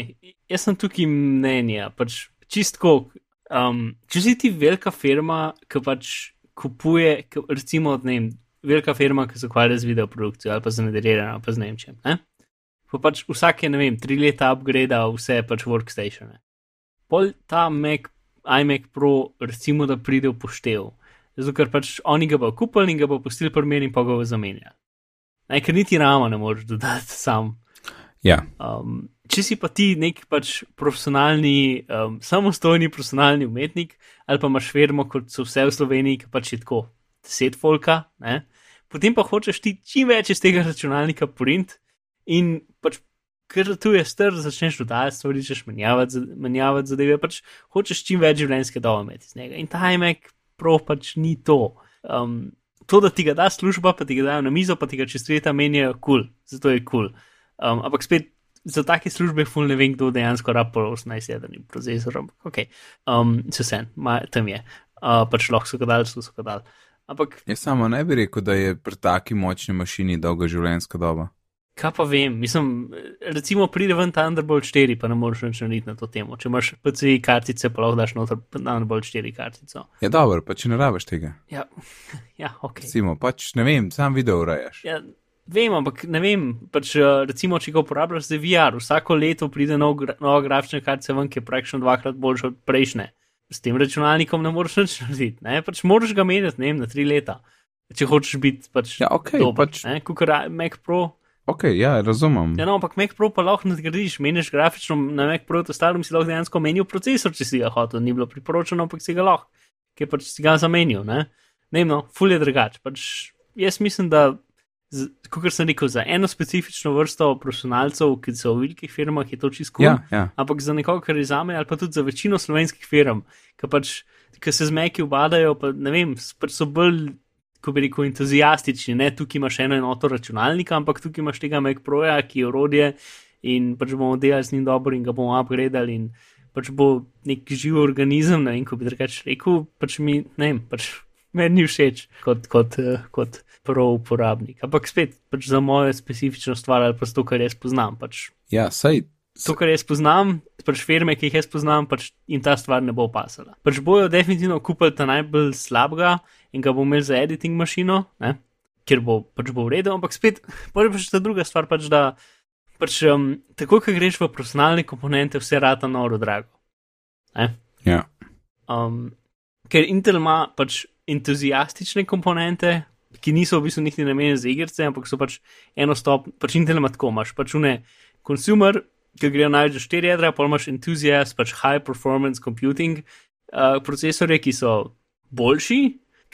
jaz sem tukaj mnenja, pač čistko. Um, če si ti velika firma, ki pač kupuje, ki, recimo, ne vem, velika firma, ki se ukvarja z videoprodukcijo ali pa z nadaljevanjem pa z Nemčijem, ne? Pa pač vsake, ne vem, tri leta upgrade vse pač workstatione. Pol ta Mac, iMac Pro, recimo, da pride v poštev. Zato, ker pač oni ga bodo kupili in ga bodo pustili pri meni in pa ga bodo zamenjali. Ne, ker niti rama ne moreš dodati sam. Ja, Um, če si pa ti nek pač profesionalni, um, samostojni profesionalni umetnik, ali pa imaš firmo, kot so vse v Sloveniji, ki pač je tako deset folka, ne? potem pa hočeš ti čim več iz tega računalnika print in. Ker tu je str, začneš dodajati stvari, začneš menjavati, menjavati zadeve, pač hočeš čim več življenjske dobe imeti iz njega. In ta iMac Pro pač ni to. Um, to, da ti ga da služba, pa ti ga dajo na mizo, pa ti ga čez leta menjajo, kul, cool, zato je kul. Cool. Um, ampak spet za take službe, ful ne vem, kdo dejansko rabo 18-jedrni procesor. ampak Ok, um, se vse, tam je. Uh, pač lahko so ga dali, so ga dali. Ampak jaz samo ne bi rekel, da je pri taki močni mašini dolga življenjska doba. Kaj pa vem, mislim, recimo pride ven Thunderbolt 4, pa ne moreš več narediti na to temo. Če imaš PCI kartice, pa lahko daš noter Thunderbolt 4 kartico. Je dobro, pa če ne rabiš tega. Ja, ja ok. Recimo, pač ne vem, sam video urejaš. Ja, vem, ampak ne vem, pač, eh, recimo, če ga uporabljaš za VR, vsako leto pride nov, gra- nova grafična kartica ven, ki je praktično dvakrat boljša od prejšnje. S tem računalnikom ne moreš nič narediti, ne? pač moraš ga menjati, ne vem, na tri leta. Če hočeš biti pač, Ja, ok, dober, pač- ne, kot Mac Pro. Ok, ja, razumem. Ja, no, ampak Mac Pro pa lahko nadgradiš, meniš grafično na Mac Pro, ostalem si lahko dejansko menil procesor, če si ga hotel, ni bilo priporočeno, ampak si ga lahko, ker pač si ga zamenil, ne. Ne no, ful je drugače. Pač jaz mislim, da, kot sem rekel, za eno specifično vrsto profesionalcev, ki so v velikih firmah, je to čisto. Ja, ja. Ampak za nekoga, kar je za me, ali pa tudi za večino slovenskih firm, ki pač, ki se z meki ubadajo, pa ne vem, pač so bolj, ko bi rekel, entuzijastični. Ne, tukaj imaš eno enoto računalnika, ampak tukaj imaš tega Mac Proja, ki je orodje in pač bomo delali z njim dobro in ga bomo upgradali in pač bo nek živ organizem, ne vem, ko bi drugače rekel, pač mi, ne vem, pač meni ni všeč kot, kot, eh, kot pro uporabnik. Ampak spet, pač za mojo specifično stvar ali pa to, kar jaz poznam, pač ja sej, to, kar jaz poznam, pač firme, ki jih jaz poznam, pač jim ta stvar ne bo pasala. Pač bojo definitivno kupili ta najbolj slabega in ga bo imel za editing mašino, ne? ker bo pač bo v redu, ampak spet, prvi pač ta druga stvar, pač da pač um, tako, ko greš v profesionalne komponente, vse rata noro drago. Ne? Ja. Um, ker Intel ima pač entuzijastične komponente, ki niso v bistvu niti namenjene za igrice, ampak so pač eno stop, pač Intel ima tako, imaš pač une consumer, ki grejo največ za štiri jedra, pa imaš entuzijast, pač high performance computing uh, procesore, ki so boljši,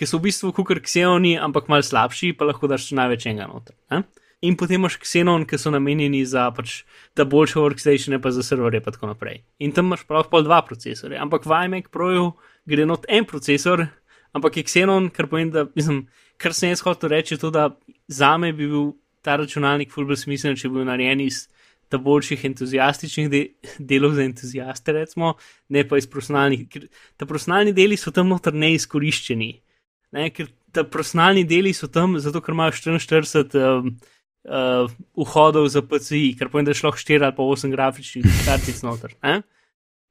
ki so v bistvu kukar Xenoni, ampak mal slabši, pa lahko daš največ enega noter. Eh? In potem imaš Xenon, ki so namenjeni za pač ta boljše workstatione, pa za serverje, pa tako naprej. In tam imaš prav pol dva procesore, ampak v iMac Proju gre not en procesor, ampak je Xenon, kar pomeni, da, mislim, kar sem jaz hotel reči, je to, da za me bi bil ta računalnik fulbr smiselen, če bi bil narejen iz ta boljših entuzijastičnih de delov za entuzijaste, recimo, ne pa iz profesionalnih, ker ta profesionalni deli so tam noter neizkoriščeni. Ne, ker ta profesionalni deli so tam, zato ker imajo 44 um, uh, vhodov za PCI, kar pomeni, da je šlo 4 ali pa 8 grafičnih kartic noter. Ne?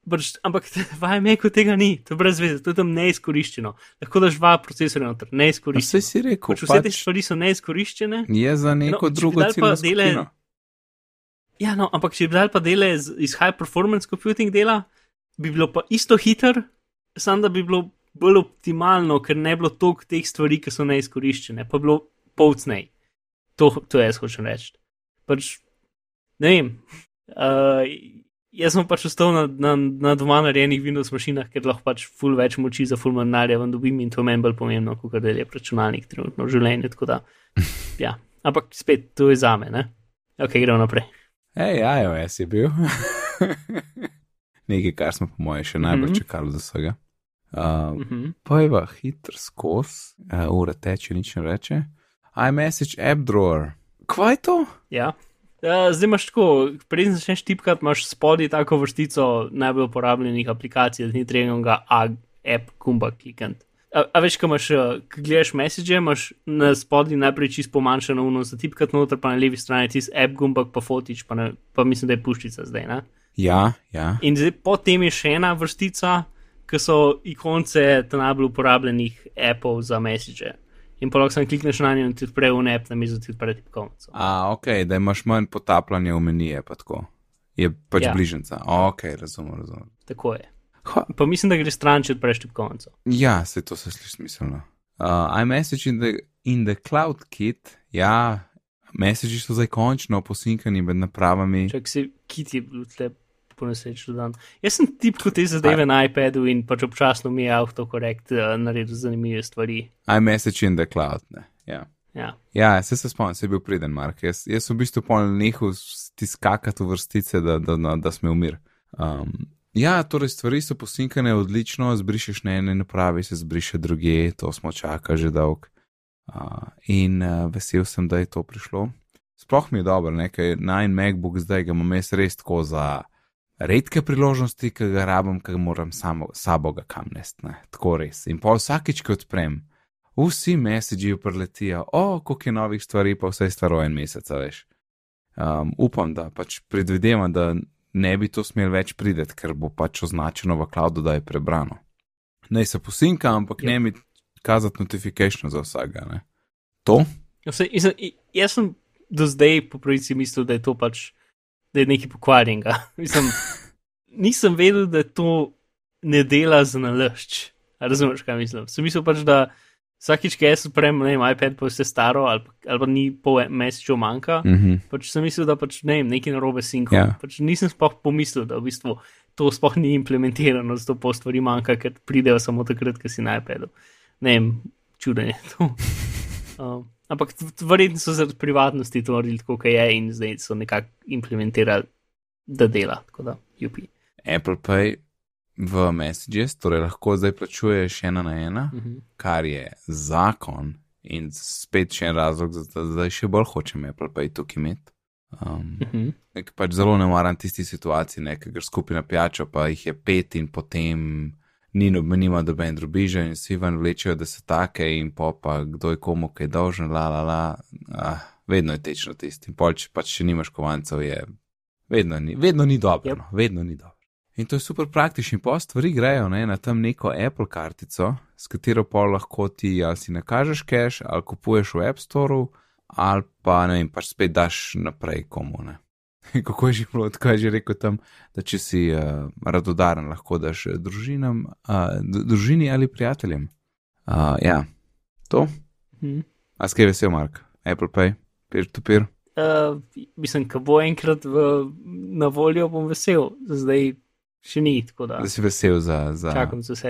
Brž, ampak v iMacu tega ni, to je brez veze, to je tam neizkoriščeno. Lahko daš dva procesora noter, neizkoriščeno. Vse si rekel, Pač vse te stvari so neizkoriščene. je za neko No, drugo ciljno dele- skupino. Ja, no, ampak če bi dal pa dele iz, iz high performance computing dela, bi bilo pa isto hiter, samo da bi bilo bolj optimalno, ker ne bi bilo toliko teh stvari, ki so neizkoriščene, pa bi bilo polcnej. To, to jaz hočem reči. Pač, ne vem. Uh, jaz sem pač ostal na, na, na doma narejenih Windows mašinah, ker lahko pač full več moči za full manjnarja vam dobim in to meni bolj pomembno, kot da je računalnik trenutno v življenju. Da, ja. Ampak spet, to je zame, ne? Ok, gremo naprej. Hej, iOS je bil. Nekaj, kar smo, po mojem, še najbolj Mhm. čakali do vsega. Uh, Mhm. Pojva hitro skozi, uh, ura teče, nič ne reče. iMessage app drawer. Kaj je to? Ja. Uh, zdaj imaš tako, preden začneš tipkati, imaš spodaj tako vrstico najbolj uporabljenih aplikacij, da ni treba ga app gumba klikati. A, a veš, ko imaš, uh, ko gledaš message, imaš na spodaj najprej čist pomanjšano uno za tipkati noter, pa na levi strani tisti app gumbak, pa fotič, pa, ne, pa mislim, da je puščica zdaj. Ne? Ja, ja. In zdaj potem je še ena vrstica, ki so ikonce najbolj uporabljenih appov za message. In pa lahko samo klikneš na njo in ti odpre v app, na mizo ti odpre tipkovnico. A, ok, da imaš manj potapljanja v menije, pa tako. Je pač ja. bližnjica. Ok, razumem, razumem. Tako je. Pa mislim, da gre stran, če odpreš tipkovnico. ja, se to se sliši smiselno. Uh, iMessage in the, in the Cloud Kit, ja, messagi so zdaj končno posinkani med napravami. Če si kit je bil tle po nesreči dodan. Jaz sem tipko te zadeve na iPadu in pač občasno mi je autokorekt uh, naredil zanimive stvari. iMessage in the Cloud, ne. Ja. Ja. Ja, se se spomnim, se je bil priden, Mark. Jaz, jaz sem v bistvu pol nehal stiskati v vrstice, da, da, da, da smo umir. Um, ja, torej stvari so posinkane odlično, zbrišeš na ene napravi, se zbriše druge, to smo čakali že dolg. Uh, in uh, vesel sem, da je to prišlo. Sploh mi je dobro, nekaj na en MacBook zdaj ga imam jaz res tako za redke priložnosti, ki ga rabim, ki ga moram samo sabo ga kam nest, ne. Tako res. In pa vsakič, ko odprem, vsi messagi preletijo, o, oh, koliko je novih stvari, pa vse je staro en mesec, veš. Um, upam, da pač predvidevam, da ne bi to smel več prideti, ker bo pač označeno v cloudu, da je prebrano. Naj se posinka, ampak Ja. ne mi kazati notification za vsega. Ne? To? Vse, jaz, sem, jaz sem do zdaj po pravici mislil, da je to pač, da je nekaj pokvarjenega. Mislim, nisem vedel, da to ne dela za nalašč. Razumeš, kaj mislim? Sem mislil pač, da vsakič, ki jaz odprem, ne vem, iPad pa je vse staro ali, ali pa ni pol mesečev manjka. Mm -hmm. Pač sem mislil, da pač ne vem, nekaj narobe s sinkom. Ja. Pač nisem sploh pomislil, da v bistvu to sploh ni implementirano, zato pol stvari manjka, ker pridejo samo takrat, ko si na iPadu. Ne vem, čuden je to. Um, ampak verjetno so zaradi privatnosti to naredili tako, kot je in zdaj so nekako implementirali, da dela. Tako da, UP. Apple Pay v Messages, torej lahko zdaj plačuješ ena na ena, Mhm. kar je zakon in spet še en razlog, da zdaj še bolj hočem Apple Pay tukaj imeti. Um, Mhm. Nek pač zelo ne maram tisti situaciji, ne, ker skupaj na pijačo, pa jih je pet in potem ni nobenima doben drubiža in vsi ven vlečejo, da so take in pa pa kdo je komu kaj dolžen, la la la. Ah, vedno je tečno tisti. In pol, če pač še nimaš kovancev, je Vedno ni, vedno ni dobro, Yep. no, vedno ni dobro. In to je super praktično, pa stvari grejo ne, na tam neko Apple kartico, s katero pa lahko ti ali si nakažeš cache, ali kupuješ v App Store, ali pa ne vem, pač spet daš naprej komu. Ne. Kako je že bilo, tako je že rekel tam, da če si uh, radodaren, lahko daš eh, družinam, uh, družini ali prijateljem. Uh, ja, to. Hm. A skaj vesel, Mark, Apple Pay, peer-to-peer. Uh, mislim, ko bo enkrat v, na voljo, bom vesel, zdaj še ni tako da. Da si vesel za, za,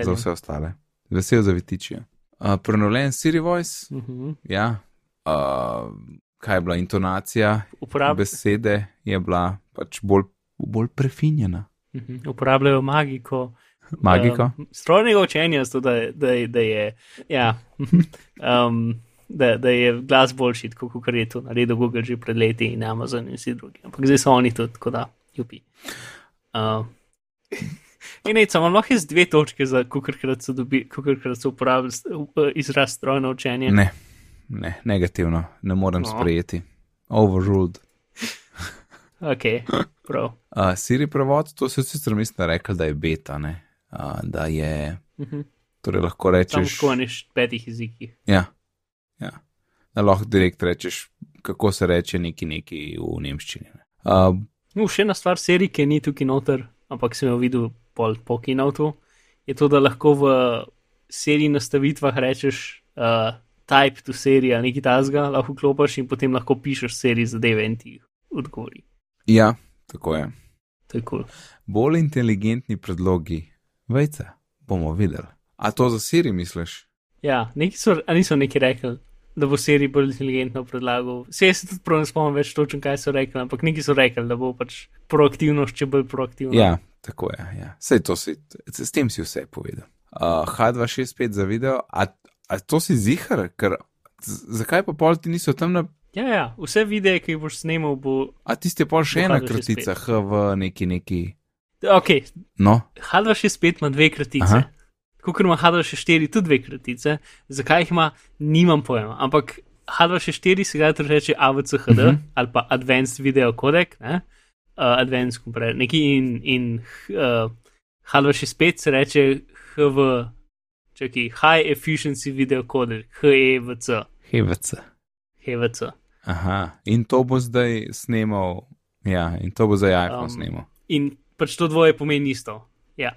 za vse ostale. Vesel za vitičijo. Uh, prenovljen Siri Voice, Uh -huh. ja. Uh, kaj je bila intonacija Uporab, besede, je bila pač bolj, bolj prefinjena. uh -huh. Uporabljajo magiko. Magiko. Um, strojnega učenja, zato da, da, da je. Ja, um, da, da je glas boljši, kot je to naredil Google že pred leti in Amazon in vsi drugi. Ampak zdaj so oni tudi, tako da, jupi. Uh, in ne, samo lahko je z dve točke, za kolikrat so, dobi- kolikrat so uporabili uh, izraz strojno učenje. Ne, ne, negativno, ne morem No. sprejeti. Overruled. Ok, prav. Uh, Siri prevod, to se sicer mislim, rekel, da je beta, ne. Uh, da je, Mhm. torej lahko Samo rečeš. tako neš petih jezikih. Ja, ja. Da lahko direkt rečeš, kako se reče neki neki v nemščini. ne. Uh, No, še ena stvar serij, ki ni tukaj noter, ampak sem jo videl pol po kinotu, je to, da lahko v seriji nastavitvah rečeš uh, type to serija ali nekaj tasga, lahko klopiš in potem lahko pišeš seriji zadeve in ti odgovori. ja, tako je. To je. Cool. Bolj inteligentni predlogi, vejce, bomo videli. A to za Siri misliš? Ja, neki so, a niso neki rekli, da bo serij bolj inteligentno predlagal. Se jaz tudi prav ne spomnim več točno, kaj so rekli, ampak neki so rekli, da bo pač proaktivnost, če bolj proaktivno. Ja, tako je. Ja. Sej to si, s tem si vse povedal. Uh, H265 za video, a, a to si zihar, ker zakaj pa pol ti niso tam na. ja, ja, vse videe, ki jih boš snemal, bo. A tisti je pol še ena H265. kratica, H v neki neki. Ok, No, H265 ima dve kratice. Aha. Kot ima H264 tudi dve kratice, zakaj jih ima, nimam pojma. Ampak H264 se ga tudi reče AVCHD uh Mhm. -huh. ali pa Advanced Video Codec, ne? uh, Advanced Compressor, neki in, in uh, H265 se reče HV, čakaj, High Efficiency Video Codec, HEVC, HVC. HEVC. Aha, in to bo zdaj snemal, ja, in to bo zdaj iPhone Um, snemal. In pač to dvoje pomeni isto. Ja.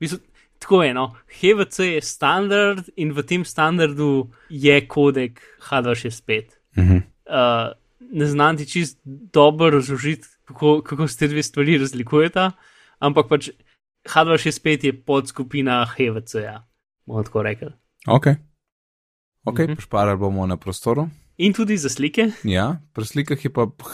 Bistvu, tako je, no. HVC je standard in v tem standardu je kodek H265. Mhm. Uh, ne znam ti čist dobro razložiti, kako, kako se te dve stvari razlikujeta, ampak pač H265 je podskupina HVC-ja, bomo tako rekli. Ok, ok, Mhm. mhm. pošparali bomo na prostoru. In tudi za slike. Ja, pri slikah je pa ph,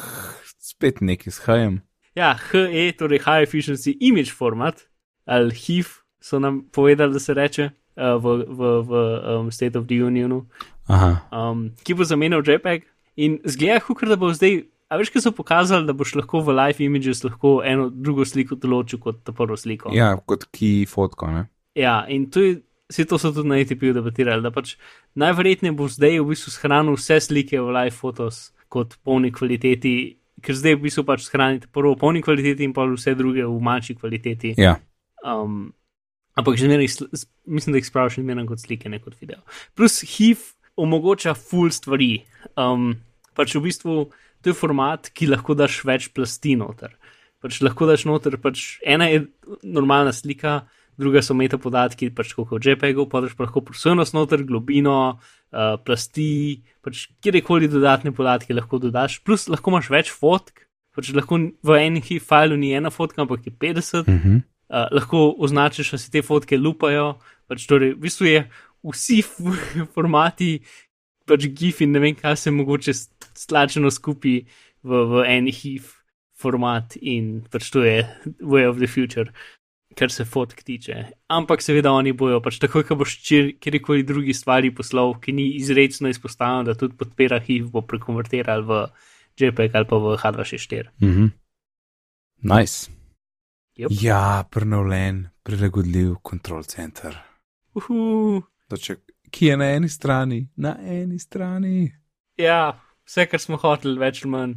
spet neki s hajem. Ja, HE, torej High Efficiency Image Format, ali HIF, so nam povedali, da se reče uh, v, v, v um, State of the Unionu. Aha, um, ki bo zamenjal JPEG. In zgleda, kot da bo zdaj, a veš, kaj so pokazali, da boš lahko v live images lahko eno drugo sliko določil kot ta prvo sliko. ja, kot ki fotko, ne? ja in to je. Vse to so tudi na ATP-ju debatirali, da pač najverjetneje bo zdaj v bistvu shranil vse slike v live fotos kot polni kvaliteti, ker zdaj v bistvu pač shranite prvo v polni kvaliteti in pa vse druge v manjši kvaliteti. Ja, Um, ampak že zmeraj, mislim, da jih spraviš zmeraj kot slike, ne kot video. Plus HIV omogoča full stvari. Um, pač v bistvu to je format, ki lahko daš več plasti noter. Pač lahko daš noter, pač ena je normalna slika, druga so meta podatki, pač kot v JPEG-u, pa daš lahko prosojnost noter, globino, uh, plasti, pač kjerkoli dodatne podatke lahko dodaš, plus lahko imaš več fotk. Pač lahko v enem HIV failu ni ena fotka, ampak je 50 mhm. Uh, lahko označiš, da se te fotke lupajo. Pač torej, v bistvu je vsi formati, pač GIF in ne vem, kaj se mogoče stlačeno skupaj v, v en HIV format in pač to je way of the future, kar se fotk tiče. Ampak seveda oni bojo, pač takoj, ko boš kjerkoli drugi stvari poslal, ki ni izredno izpostavljen, da tudi podpira HIV, bo prekonvertiral v JPEG ali pa v H264. Mhm. Nice. Yep. Ja, prenovljen, prilagodljiv kontrol center. Uhu. Toček, ki je na eni strani, na eni strani. Ja, vse, kar smo hoteli, več ali manj.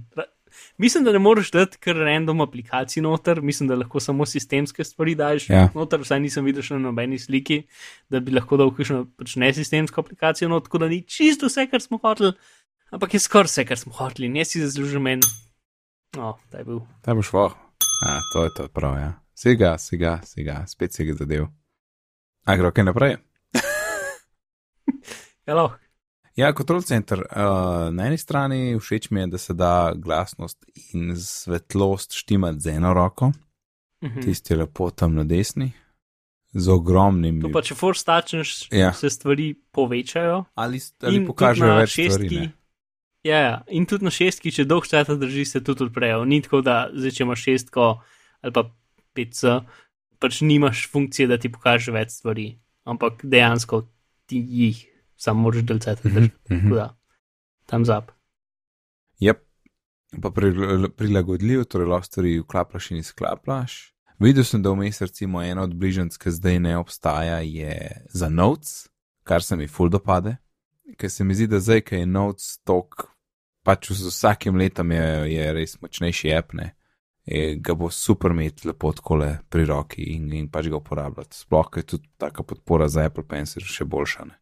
Mislim, da ne moreš dati kar random aplikacij noter, mislim, da lahko samo sistemske stvari daš Ja. noter, vsaj nisem videl še na nobeni sliki, da bi lahko dal kakšno pač nesistemsko aplikacijo noter, tako da ni čisto vse, kar smo hoteli, ampak je skoraj vse, kar smo hoteli. In jaz si zaslužim en. No, ta je bil. Ta boš voh. A, to je to prav, ja. Sega, sega, sega, spet si ga zadev. A gre kaj naprej? Hello. Ja, kontrol center. Uh, na eni strani všeč mi je, da se da glasnost in svetlost štimati z eno roko, Mhm. tisti je lepo tam na desni, z ogromnim. To pa če force tačneš, Ja. se stvari povečajo. Ali, ali pokažejo več stvari. šestki- Ne? Ja, ja, in tudi na šestki, če dolg časa drži, se tudi odprejo. Ni tako, da zdaj, če imaš šestko ali pa 5C, pač nimaš funkcije, da ti pokaže več stvari, ampak dejansko ti jih, samo moraš delcati držati. Mhm, Tako da, tam zap. Yep. Pa pri- prilagodljiv, torej lahko stvari vklaplaš in izklaplaš. Videl sem, da vmes recimo ena od bližnjic, ki zdaj ne obstaja, je za notes, kar se mi ful dopade. Ker se mi zdi, da zdaj, ki je notes tok, pač z vsakim letom je, je res močnejši app, ne. Je, ga bo super imeti lepo takole pri roki in, in pač ga uporabljati. Sploh, ker je tudi taka podpora za Apple Pencil še boljša. Ne?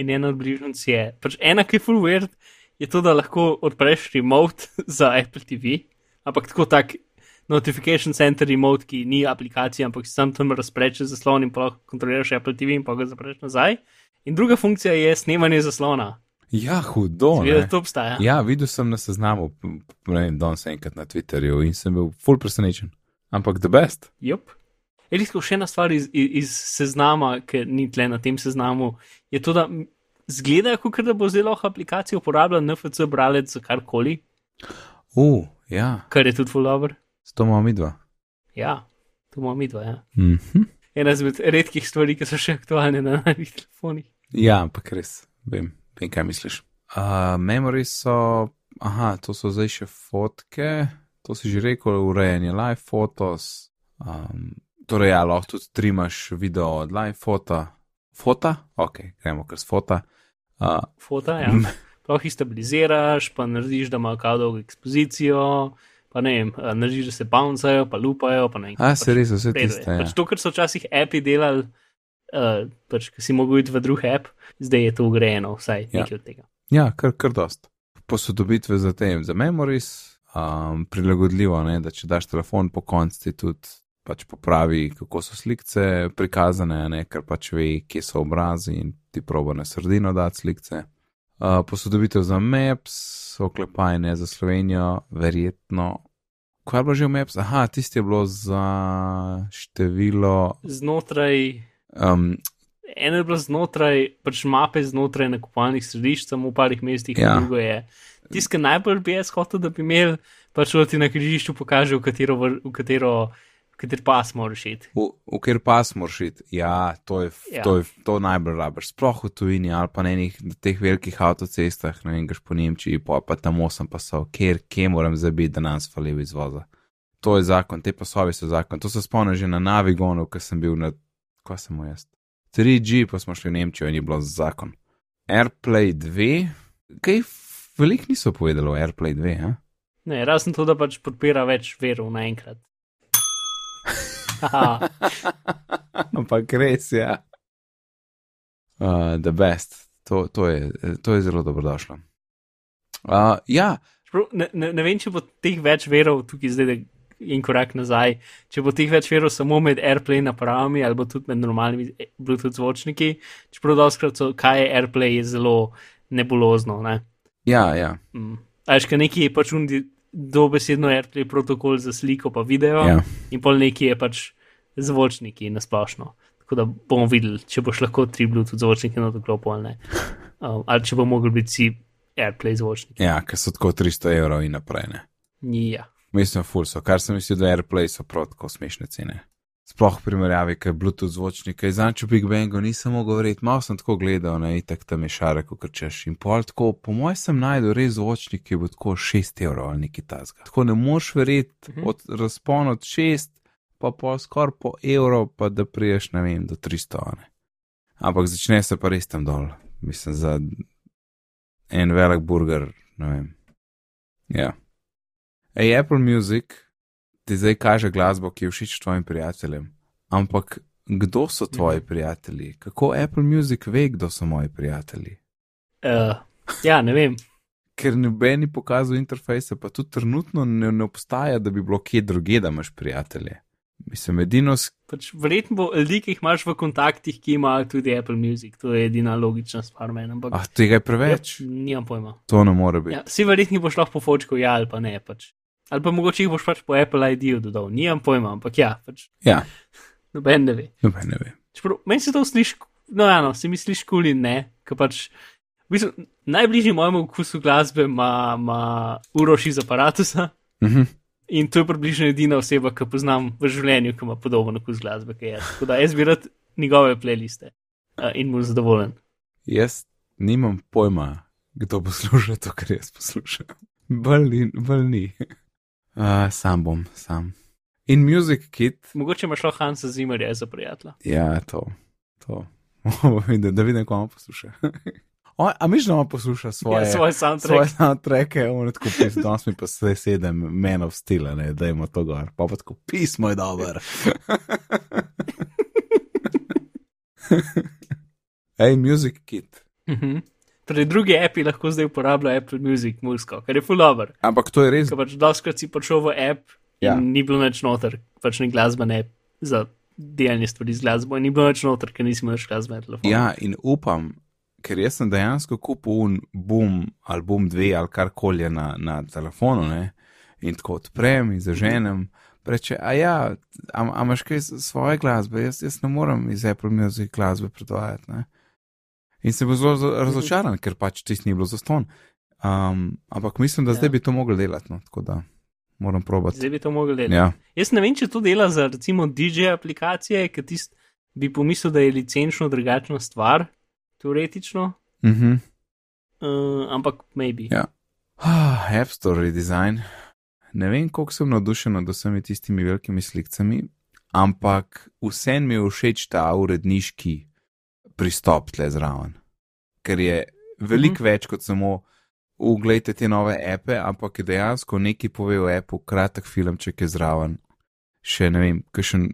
In ena od bližnjic je, pač ena, ki je full weird, je to, da lahko odpreš remote za Apple TV, ampak tako tak notification center remote, ki ni aplikacija, ampak si sam tam razpreče zaslon in pa kontroliraš Apple TV in pa ga zapreš nazaj. In druga funkcija je snemanje zaslona. Ja, hudo. To obstaja. Ja, videl sem na seznamu, ne vem, danes enkrat na Twitterju in sem bil full presenečen. Ampak the best. Yep. Edinsko še ena stvar iz, iz, iz seznama, ki ni tle na tem seznamu, je to, da zgleda, kot da bo zelo lahko aplikacija uporabljala NFC bralec za karkoli, Uh, ja, kar je tudi full dobro. s to imamo mi dva. Ja, to imamo mi dva. Ja. Mhm. Ena izmed redkih stvari, ki so še aktualne na novih telefonih. Ja, ampak res, vem, vem kaj misliš. Uh, memory so, aha, to so zdaj še fotke, to si že rekel, urejanje live fotos. Um, torej, ja, lahko tudi trimaš video od live fota. Fota? Ok, gremo kar s fota. Uh, Fota, ja. Prav jih stabiliziraš, pa narediš, da imajo kao dolgo ekspozicijo, pa ne vem, narediš, da se bouncajo, pa lupajo, pa ne vem. a, pač se res, vse tiste. Ja. Pač to, kar so včasih api delali, uh, pač, si mogel iti v drug app, zdaj je to ugrajeno, vsaj Ja. nekaj od tega. Ja, kar, kar dost. Posodobitve za tem, za memories, um, prilagodljivo, ne, da če daš telefon po konci, tudi pač popravi, kako so slikce prikazane, ne, ker pač ve, kje so obrazi in ti proba na sredino dati slikce. Uh, posodobitev za Maps, oklepaj ne za Slovenijo, verjetno. Kaj je bilo že v Maps? Aha, tisti je bilo za število. Znotraj, Um, eno je bilo znotraj, pač mape znotraj nakupovalnih središč, samo v parih mestih, Ja. drugo je. Ki najbolj bi jaz hotel, da bi imel, pač da ti na križišču pokaže, v katero, v katero, v katero pas moraš iti. V, v kjer pas moraš iti, ja, to je, ja. To, je to najbolj rabiš. Sploh v tujini ali pa na enih teh velikih avtocestah, ne vem, greš po Nemčiji, pa, pa tam osem pasov, kjer, kje moram zabiti, da nam sfalijo izvoza. To je zakon, te pasovi so zakon. To se spomnim že na Navigonu, ko sem bil na, ko sem jaz. 3G, pa smo šli v Nemčijo in je bilo zakon. Airplay 2, kaj veliko niso povedali o Airplay 2, ha? Ne, razen to, da pač podpira več verov naenkrat. Ampak res je. Ja. Uh, the best, to, to, je, to je zelo dobrodošlo. Uh, ja, Čeprav ne, ne, ne vem, če bo teh več verov tukaj zdaj, da in korak nazaj, če bo teh več verov samo med AirPlay napravami ali tudi med normalnimi eh, Bluetooth zvočniki. Čeprav doskrat so, kaj je AirPlay, je zelo nebulozno. Ne? ja, ja. Mm. Ajš, kaj neki je pač undi dobesedno AirPlay protokol za sliko pa video ja. in pol neki je pač zvočniki na splošno. Tako da bomo videli, če boš lahko tri Bluetooth zvočnike na doklopu ali ne. Um, ali če bo mogel biti si AirPlay zvočniki. ja ker so tako 300 evrov in naprej. Ne. Ja. Mislim, full so, kar sem mislil, da Airplay so prav tako smešne cene. Sploh v primerjavi, kaj je Bluetooth zvočnike. Zanč v Big Bangu nisem mogel verjeti, malo sem tako gledal, ne, itak tam je šarek, kot češ. In pol tako, po mojem sem najdel res zvočnik, ki bo tako 6 evrov ali nekaj tasga. Tako ne moš verjeti, Mhm. od razpon od 6, pa pol skoraj po evro, pa da priješ, ne vem, do 300. Ne. Ampak začne se pa res tam dol. Mislim, za en velik burger, ne vem. Ja. Ej, Apple Music ti zdaj kaže glasbo, ki je všeč tvojim prijateljem. Ampak kdo so tvoji Mhm. prijatelji? Kako Apple Music ve, kdo so moji prijatelji? Uh, ja, ne vem. Ker noben ni pokazal interfejsa, pa tudi trenutno ne, ne obstaja, da bi bilo kje druge, da imaš prijatelje. Mislim, edino, Pač verjetno bo ljudi, ki jih imaš v kontaktih, ki imajo tudi Apple Music. To je edina logična stvar meni. Ampak ah, tega je preveč, Ja, nimam pojma. to ne more biti. Ja, si verjetno boš lahko po fočku, ja ali pa ne. Pač. Ali pa mogoče jih boš pač po Apple ID-ju dodal. Nimam pojma, ampak ja, pač Ja, noben ne ve. noben ne ve. Čeprav meni se to sliši, no, ja, no, se mi sliši kul in ne, ker pač. V bistvu, najbližji mojemu okusu glasbe ima, Uroš iz aparata Mhm. in to je približno edina oseba, ki poznam v življenju, ki ima podoben okus glasbe, kot jaz. Tako da jaz bi rad njegove playliste uh, in mu zadovoljen. Jaz nimam pojma, kdo posluša to, kar jaz poslušam. Bolj ni. Bolj ni. Uh, sam bom, sam. In Music Kit, Mogoče imaš lahko Hansa Zimerja za prijatelja. ja, to. to. da, da vidim, komu posluša. O, a miš, da ima posluša svoje, Ja, svoj soundtrack. svoje soundtracke, on je tako pisal, danes mi pa se sedem menov stila, ne, da ima to gor. Pa pa tako pismo je dober. Ej, Music Kit. Mhm. Torej, drugi api lahko zdaj uporabljajo Apple Music muziko, kar je full over. Ampak to je res Ker pač doskrat si prišel v app in Ja. ni bilo več noter, pač ni glasbene app za delanje stvari z glasbo ni bilo več noter, ker nisi imel več glasbe na telefonu. Ja, in upam, ker jaz sem dejansko kupil un boom ali boom dve ali karkoli je na, na telefonu, ne? in tako odprem in zaženem. Reče, a ja, a, a imaš kaj svoje glasbe, jaz, jaz ne morem iz Apple Music glasbe predvajati. Ne? In sem bil zelo razočaran, ker pač tisti ni bilo zaston. Um, ampak mislim, da zdaj Ja. bi to mogli delati, no? tako da moram probati. Zdaj bi to mogli delati. Ja, Jaz ne vem, če to dela za recimo DJ aplikacije, ker tist bi pomislil, da je licenčno drugačna stvar, teoretično, uh -huh. uh, ampak maybe. Ja. Ah, App Store redesign. Ne vem, koliko sem navdušen nad vsemi tistimi velikimi slikami, ampak vsem mi je všeč ta uredniški pristop tle zraven. Ker je veliko Mhm. mm -hmm. več kot samo uglejte te nove ape, ampak je dejansko neki pove o appu, kratek filmček je zraven. Še ne vem, kakšen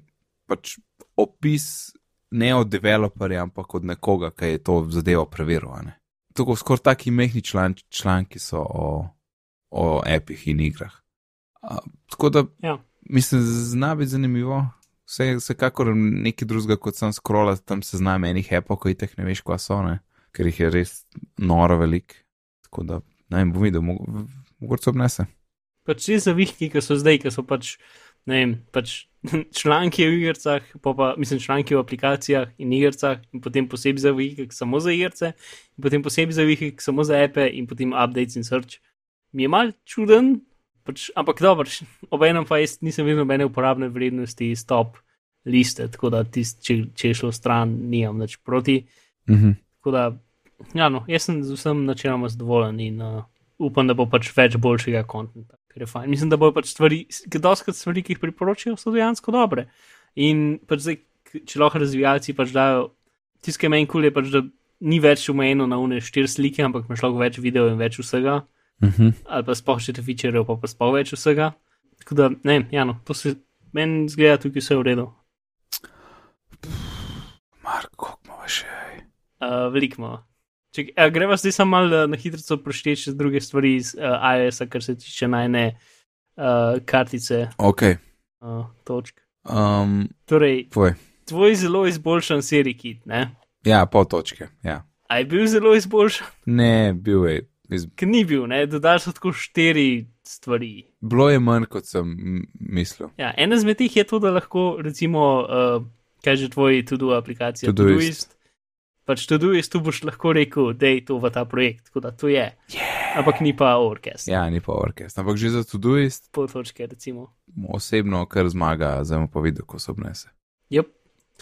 pač opis ne od developerja, ampak od nekoga, ki je to zadevo preveril. ne. Tako skoraj taki mehki član, članki so o, o apih in igrah. A, tako da, Ja. mislim, zna biti zanimivo. Vse, vsekakor nekaj drugega, kot sem scrollal, tam se znam enih appov, ko jih ne veš, kva so, ne? ker jih je res noro velik. Tako da, ne vem, bom videl, mogo- mogoče se obnese. Pač te zavihki, ki so zdaj, ki so pač, ne vem, pač članki v igrah, pa, pa mislim članki v aplikacijah in igrah, in potem posebej zavihki samo za igrice, in potem posebej zavihki samo za ape, in potem updates in search. Mi je mal čuden, pač, ampak dobro, obenem pa jaz nisem videl nobene uporabne vrednosti iz top liste, tako da tist, če, če je šlo stran, nimam nič proti. Mhm. Tako da, ja, no, jaz sem z vsem načeloma zadovoljen in uh, upam, da bo pač več boljšega konta, kar je fajn. Mislim, da bojo pač stvari, doskrat stvari, ki jih priporočajo, so dejansko dobre. In pač zdaj, če lahko razvijalci pač dajo, tiskaj meni kul je pač, da ni več omejeno na une štiri slike, ampak imaš lahko več videov in več vsega, Mhm. ali pa sploh še te feature, pa pa sploh več vsega. Tako da, ne, vem, ja, no, to se meni zgleda tukaj vse v redu. Marko, koliko ima še? Uh, veliko imamo. Če, uh, greva zdaj samo malo uh, na hitro prešteti še druge stvari iz uh, iOS-a, kar se tiče najne uh, kartice Ok, uh, točk. um, Torej, tvoj. tvoj zelo izboljšan seri kit, ne? Ja, pol točke. Ja. A je bil zelo izboljšan? Ne, bil je. Iz... Ker ni bil, ne? Dodal so tako štiri stvari. Bilo je manj, kot sem mislil. Ja, ena izmed teh je to, da lahko, recimo, uh, kaj že tvoj to-do aplikacija, Todoist. Todoist, pač to-doist, tu boš lahko rekel, da je to v ta projekt, tako da to je. Yeah. Ampak ni pa orkest. Ja, ni pa orkest. Ampak že za Todoist Pol točke, recimo. osebno kar zmaga, zdaj pa videl, ko se obnese. Yep.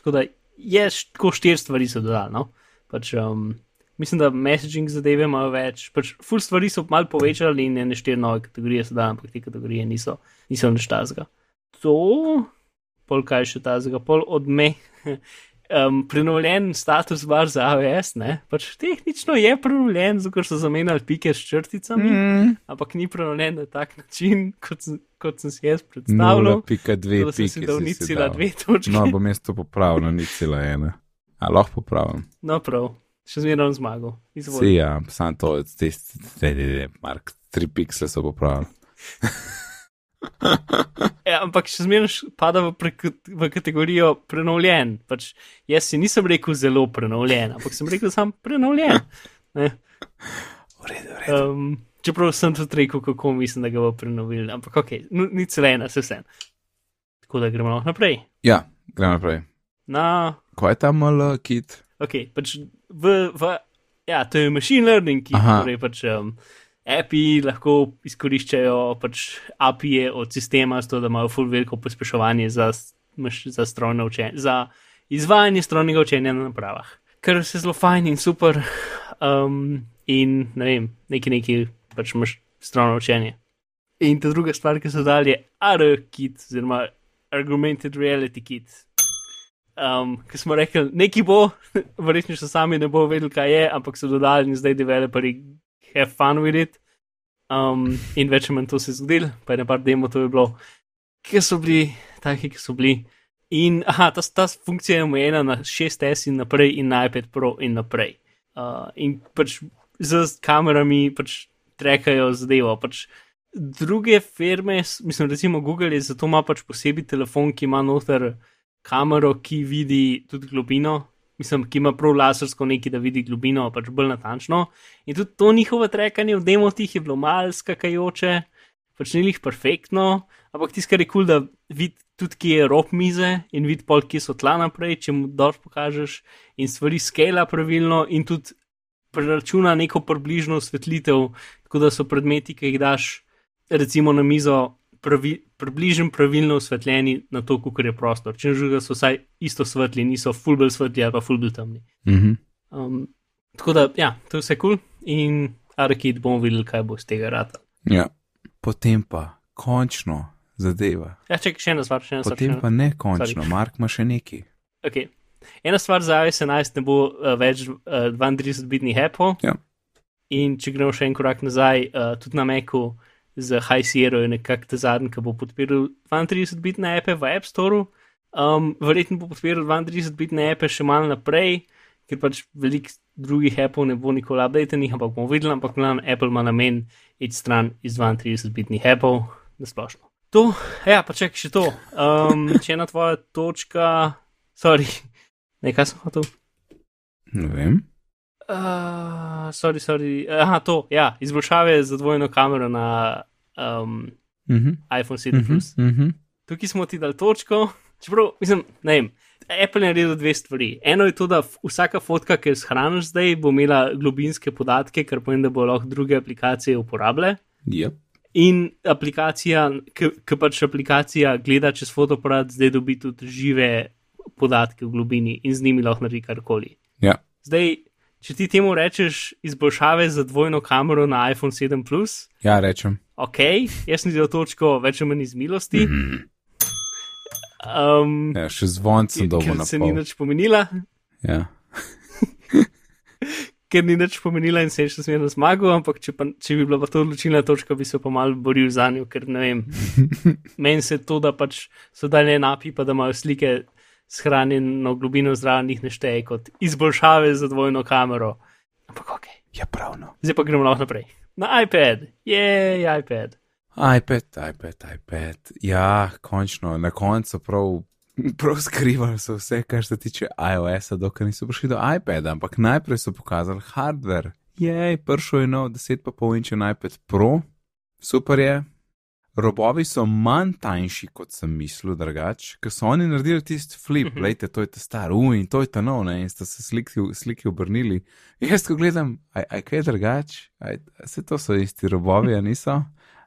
Tako da je tako štiri stvari so dodali. No? Pač, um, mislim, da messaging zadeve imajo več. Pač, full stvari so malo povečali in ene štiri nove kategorije so dali, ampak te kategorije niso, niso nič tazga. To, pol kaj še tazga, pol od me. um, prenovljen status bar za AWS, ne? pač tehnično je prenovljen, zato so zamenjali pike s črticami, mm. ampak ni prenovljen na tak način, kot, kot sem si jaz predstavljal. Pika dve, To sem si pika dal si ni cela dve točke. No, bom jaz to popravil, na ni cela ena. A lahko popravim. No, prav, še zmeraj zmagal. Si ja, sam to, te, te, te, te, Mark, tri piksle so popravili. Ja, ampak še zmeraj pada v, prek, v kategorijo prenovljen. Pač jaz si nisem rekel zelo prenovljen, ampak sem rekel sam prenovljen. Ne? V redu, v redu. Um, čeprav sem tudi rekel, kako mislim, da ga bo prenovil, ampak ok, ni celena, se vse. Tako da gremo naprej. Ja, gremo naprej. Na, Kaj je ta mal kit? ok, pač v, v, ja, to je machine learning, ki Aha. torej pač. Um, API lahko izkoriščajo pač API od sistema, zato da imajo full veliko pospeševanje za, za učenje, za izvajanje strojnega učenja na napravah. Kar se zelo fajn in super. Um, in ne vem, neki neki pač imaš strojno učenje. In ta druga stvar, ki so dali, je AR-kit, oziroma Argumented Reality Kit. Um, ki smo rekli, neki bo, verjetno še sami ne bo vedeli, kaj je, ampak so dodali in zdaj developeri have fun with it. Um, in več ali manj to se je zgodilo, pa je na par demo to je bilo, ki so bili, taki, ki so bili. In aha, ta, ta funkcija je omejena na 6S in naprej, in na iPad Pro in naprej. Uh, in pač z kamerami pač trekajo zadevo. Pač druge firme, mislim, recimo Google zato ima pač posebej telefon, ki ima noter kamero, ki vidi tudi globino. Mislim, ki ima prav lasersko nekaj, da vidi globino, pač bolj natančno. In tudi to njihovo trekanje v demotih je bilo malce skakajoče, pač ni jih perfektno, ampak tisto, kar je kul, cool, da vidi tudi, kje je rob mize in vidi pol, kje so tla naprej, če mu dol pokažeš in stvari skela pravilno in tudi preračuna neko približno osvetlitev, tako da so predmeti, ki jih daš recimo na mizo, pravi, približno pravilno osvetljeni na to, kako je prostor. Če že so vsaj isto svetli, niso fulbel svetli ali pa fulbel temni. Mhm. Um, tako da, ja, to je vse kul cool. in Arkid bomo videli, kaj bo z tega rata. Ja. Potem pa končno zadeva. Ja, čekaj, še ena stvar, še ena stvar. Potem ena- pa ne končno, Mark ima še neki. Okay. Ena stvar za iOS 11 ne bo uh, več uh, 32-bitnih Apple. Ja. In če gremo še en korak nazaj, uh, tudi na Macu z High Sierra je nekako ta zadnji, ki bo podpiral 32-bitne appe v App Store. Um, verjetno bo podpiral 32-bitne appe še malo naprej, ker pač veliko drugih Apple ne bo nikoli updatenih, ampak bomo videli, ampak glavno Apple ima namen iti stran iz 32-bitnih Apple na splošno. To, ja, pa čakaj še to. Um, če ena tvoja točka, sorry, nekaj sem hotel. Ne vem. Uh, sorry, sorry. Aha, to, ja, izboljšave za dvojno kamero na um, Mhm. iPhone 7 Plus. Mhm. Mhm. Tukaj smo ti dali točko, čeprav, mislim, ne vem. Apple je naredil dve stvari. Eno je to, da vsaka fotka, ki jo shraniš zdaj, bo imela globinske podatke, kar pomeni, da bo lahko druge aplikacije uporabljale. Yep. In aplikacija, ki pač aplikacija gleda čez fotoaparat, zdaj dobi tudi žive podatke v globini in z njimi lahko naredi karkoli. Ja. Zdaj, če ti temu rečeš izboljšave za dvojno kamero na iPhone 7 Plus, Ja, rečem. ok, jaz sem videl točko več ali manj iz milosti. Um, Ja, še zvon sem dobil ker na se ni nič pomenila, Ja. ker ni nič pomenila in se je še smerno zmagal, ampak če, pa, če bi bila pa to odločilna točka, bi se pa mal boril za njo, ker ne vem. Meni se to, da pač so dalje napi, pa da imajo slike shranjeno globino zraven, jih ne šteje kot izboljšave za dvojno kamero. Ampak ok, Je pravno. zdaj pa gremo lahko naprej. Na iPad, je iPad. iPad, iPad, iPad. Ja, končno, na koncu prav, prav skrivali so vse, kar se tiče iOS-a, dokler niso prišli do iPada, ampak najprej so pokazali hardware. Jej, prišel je nov 10,5 inčen iPad Pro, super je. Robovi so manj tanjši, kot sem mislil, drugač, ker so oni naredili tisti flip, Mhm. gledajte, to je ta star, uj, in to je ta nov, ne, in sta se sliki, sliki obrnili. Jaz, ko gledam, aj, aj kaj je drugač, aj, se to so isti robovi, a niso?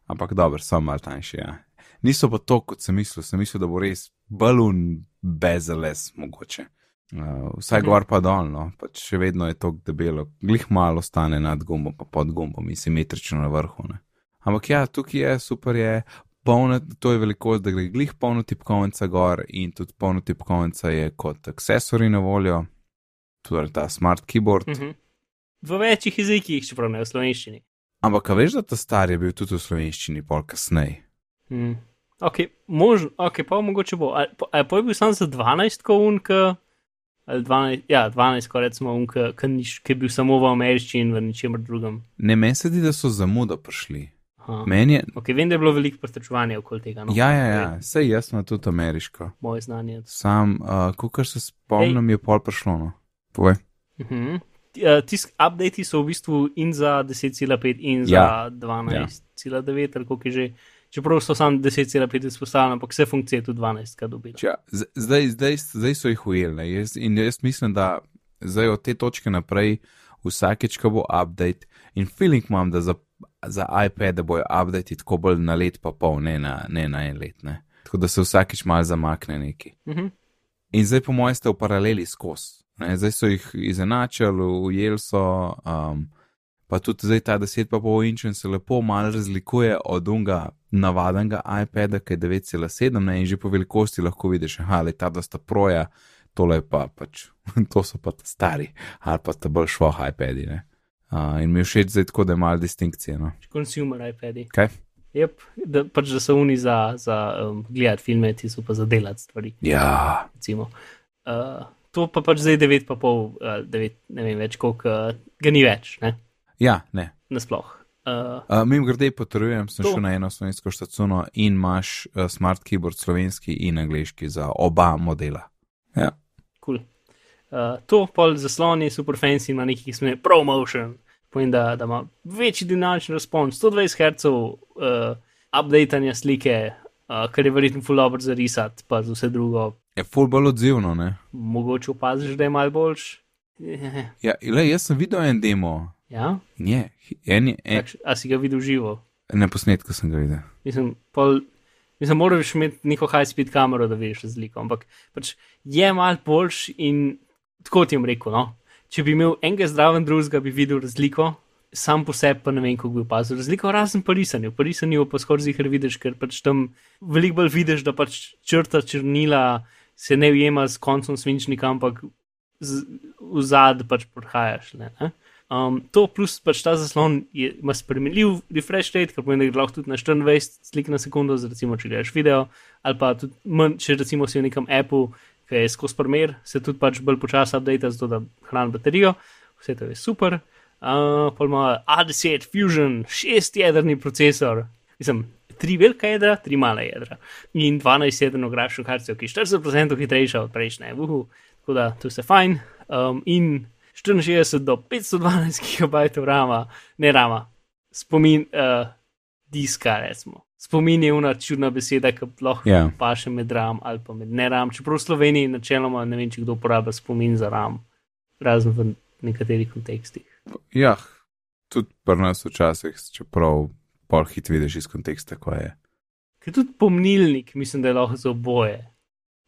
Ampak dobro, so malo tanjši. Ja. Niso pa to, kot sem mislil, sem mislil, da bo res balon bezeles mogoče. Uh, vsaj Mhm. gor pa dol, no, pač še vedno je to debelo, glih malo stane nad gumbom, pa pod gumbom in simetrično na vrhu. Ne. Ampak ja, tukaj je super, je. polna, to je velikost, da gre glih polno tipkovnica gor in tudi polno tipkovnica je kot accessory na voljo, torej ta smart keyboard. Mhm. V večjih jezikih, čeprav ne v slovenščini. Ampak, veš, da ta star je bil tudi v slovenščini, pol kasneje. Mm. Ok, možno, ok, pa mogoče bo. Ali pa pa je bil sam za 12 kounka, ali 12, ja, 12, ko recimo unka, ki je bil samo v ameriščini in v ničemer drugem. Ne, meni se zdi, da so zamudo prišli. Meni je. Ok, vem, da je bilo veliko prestraševanja okoli tega. No? Ja, ja, ja, sej jaz sem tudi ameriško. Moje znanje. Sam, uh, kar se spomnim, je pol prišlo. No. Povej. Uh -huh. Tisk updati so v bistvu in za 10,5 in za Ja. 12,9, ali koliko je že. Čeprav so samo 10,5 izpostavljene, ampak vse funkcije tudi 12, kar dobila. Ja, zdaj, zdaj, zdaj so jih ujeli. Jaz, in jaz mislim, da zdaj od te točke naprej, vsakeč, ko bo update, in feeling imam, da za, za iPad bojo update tako bolj na let, pa pol, ne na, ne na en let. Ne. Tako da se vsakeč mal zamakne neki. Uh -huh. In zdaj, po mojem, ste v paraleli skozi. ne. Zdaj so jih izenačili, ujeli so. Um, pa tudi zdaj ta 10,5 inčen se lepo malo razlikuje od unga navadnega iPada, ki je 9,7 ne, in že po velikosti lahko vidiš, da ta da sta proja, tole pa pač, to so pa ta stari, ali pa ta bolj švoh iPadi. ne. Uh, in mi je všeč zdaj tako, da je malo distinkcije. No. Consumer iPadi. Kaj? Yep, da, pač, da so oni za, za um, gledati filme, ti so pa za delati stvari. Ja, recimo. Uh, to pa pač zdaj 9,5, uh, 9, ne vem več, koliko uh, ga ni več, ne, ja ne. nasploh. Uh, Uh, Mim grede potrjujem, sem To. šel na eno slovensko štacuno in imaš uh, smart keyboard slovenski in angliški za oba modela. Ja, cool. uh, to pol zaslon je super fancy, ima neki, ki se imenuje ProMotion, pomeni, da, da ima večji dinamični respons, 120 Hz uh, updatanja slike, uh, kar je verjetno full dobro za risati, pa za vse drugo. je full bolj odzivno, ne? Mogoče opaziš, da je mal boljš. Ja, le, jaz sem videl en demo. ja, in Je, en, je- en, Kakš- a si ga videl živo? na posnetku sem ga videl. Mislim, pol, mislim moraš imeti neko high-speed kamero, da vidiš razliko, ampak pač je mal boljš in tako ti jim rekel. No? Če bi imel enega zdraven drugega, bi videl razliko, sam po sebi pa ne vem, kako bi opazil razliko, razen po risanju. Po risanju pa skoraj zihar vidiš, ker pač tam veliko bolj vidiš, da pač črta črnila se ne ujema z koncem svinčnika, ampak v zad pač prohajaš. Ne, ne? Um, to plus pač ta zaslon je, ima spremenljiv refresh rate, kar pomeni, da ga lahko tudi na 24 slik na sekundo, recimo, če gledaš video, ali pa tudi manj, če recimo si v nekem appu, ki je skozi primer, se tudi pač bolj počasi update, zato da hrani baterijo, vse to je super. Uh, pa ima A10 Fusion, šestjedrni procesor, mislim, tri velika jedra, tri mala jedra in 12 jedrno grafično kartico, ki je 40% hitrejša od prejšnje. Uhu. Tako da je vse fajn. Um, in 64 do 512 GB rama, ne rama, spomin, uh, diska, recimo. Spomin je una čudna beseda, ki lahko Ja. paše med ram ali pa med ne ram. Čeprav v Sloveniji načeloma ne vem, če kdo uporablja spomin za ram, razen v nekaterih kontekstih. Ja, tudi pri nas včasih, čeprav pol hit vidiš iz konteksta, ko je. Ker tudi pomnilnik, mislim, da je lahko za oboje.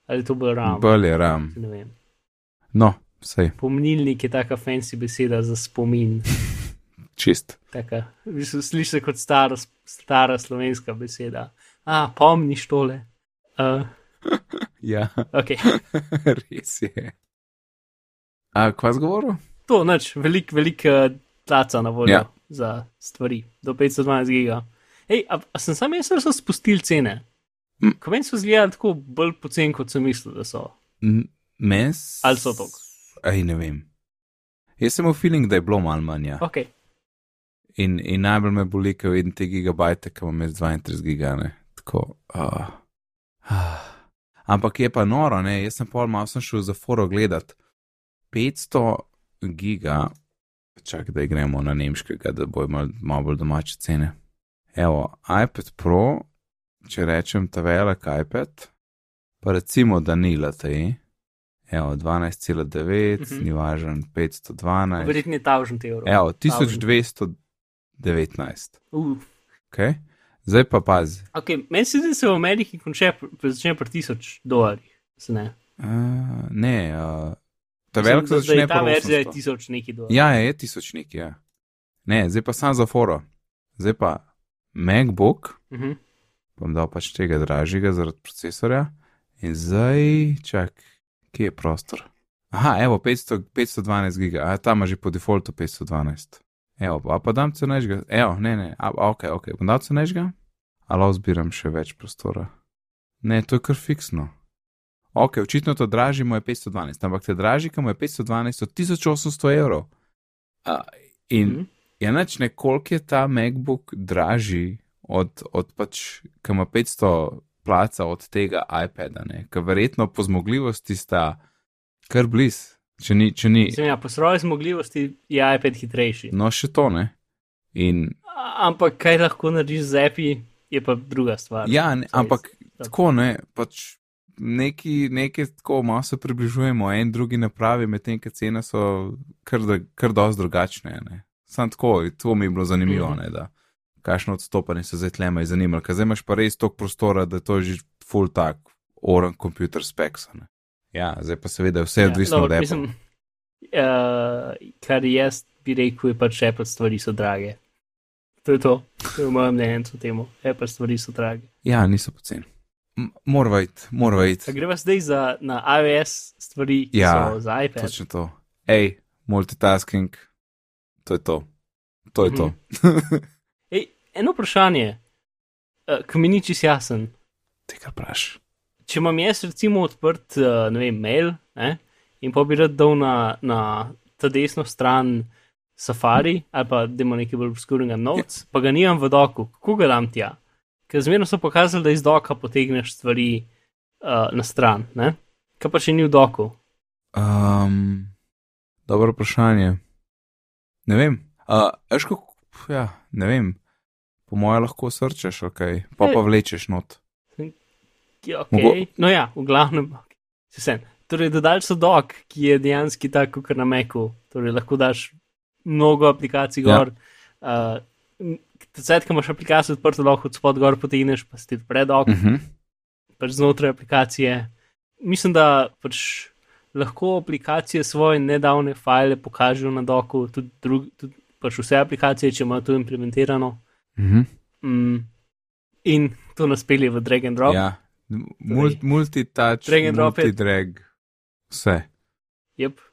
Ali to bo ram? Bolj je ram. Ne vem. No, sej, Pomnilnik je taka fancy beseda za spomin. čist. Taka, v bistvu sliši se kot stara, stara slovenska beseda. A, pomniš tole. Uh, Ja, okay. res je. A, kva zgovoril? To, noč, velik, velik uh, tlaca na voljo Ja. za stvari, do 512 giga. Hej, a, a sem sam jaz, da so spustili cene? Mm. Ko meni so zgledali tako bolj pocen, kot sem mislil, da so. M- Mes. Ali so toliko? Aj, ne vem. Jaz sem imel feeling, da je bilo malo manj. Ja. Ok, In, in najbolj me boli, ko vidim te gigabajte, ki imam jaz 32 gigane. Tako. Uh. Ampak je pa noro, ne? jaz sem pol malo sem šel za foro gledat. 500 giga, čak da gremo na nemškega, da bojo malo, malo bolj domače cene. Evo, iPad Pro, če rečem ta velik iPad, pa recimo da ni LTE, evo 12,9, Mhm. ni važen 512. verjetno je ta užen evrov. Evo, 1219. Uh, Okay? Zdaj pa pazi. okay, meni se zdi, da se v Ameriki konče, začne pri 1000 dolarjih. Ne. Uh, ne, uh, ta velik se začne je Ta pri verzija je 800. 1000 neki dolarjev. Ja, je tisoč neki, ja. Ne, zdaj pa sam za foro. Zdaj pa MacBook Uh -huh. bom dal pač tega dražjega zaradi procesorja. In zdaj, čak, kje je prostor? Aha, evo, 500, 512 giga, a tam ima že po defaultu 512. Evo, pa, pa dam cenejšega, evo, ne, ne, a, ok, ok, bom dal cenejšega, ali zbiram še več prostora. Ne, to je kar fiksno. Ok, očitno to dražji mu je 512, ampak te dražji, ki mu je 512 od 1800 evrov. A, in Mhm. je nač nekoliko je ta MacBook dražji od, od pač, ki ima 500 placa od tega iPada, ne, ker verjetno po zmogljivosti sta kar bliz, če ni, če ni, Mislim, ja, po svoji zmogljivosti je iPad hitrejši. no še to ne. In Ampak kaj lahko narediš z API, je pa druga stvar. Ja, ne, ampak da. tako ne, pač neki, neki tako malo se približujemo en drugi napravi, medtem ko cene so kar, kar dosti drugačne. Ne. Sam tako, to mi je bilo zanimivo, Mhm. ne, da kakšno odstopanje se zdaj tlema je zanimalo, ker zdaj imaš pa res toliko prostora, da to je že full tak, oren computer specs. Ne. Ja, zdaj pa seveda je vse Ja, odvisno dobro, od mislim, Apple. Uh, kar jaz bi rekel, je pač Apple stvari so drage. To je to, to je v mojem mnenju o tem. Apple stvari so drage. Ja, niso poceni. Morava iti, morava iti. greva zdaj za, na iOS stvari, ki Ja, so za iPad. Točno to. Ej, multitasking, to je to. To je to. Ej, eno vprašanje, uh, ki mi ni čist jasen. Ti kar praš. Če imam jaz recimo odprt, uh, ne vem, mail ne, in pa bi rad dal na, na ta desno stran Safari ali pa da ima nekaj bolj obskurnega notes, pa ga nimam v doku, kako ga dam tja? Ker zmerno so pokazali, da iz doka potegneš stvari uh, na stran, ne? Kaj pa še ni v doku? Um, dobro vprašanje. Ne vem. Uh, Eš kako, ja, ne vem. Po mojem lahko srčeš, ok, pa pa vlečeš not. Ja, okay. Mogo- No ja, v glavnem. se Sem. Torej, dodali so dok, ki je dejansko tako, kot na Meku. Torej, lahko daš mnogo aplikacij Ja. gor. Uh, Zdaj, ko imaš aplikacijo odprto, lahko od spod gor potegneš, pa si ti pred ok, Uh -huh. pač znotraj aplikacije. Mislim, da pač lahko aplikacije svoje nedavne file pokažejo na doku, tudi, drug, tudi pač vse aplikacije, če imajo to implementirano. Uh -huh. Mm. In to nas pelje v drag and drop. Ja, Mul, multitouch, Drag and drop multidrag, vse. Yep.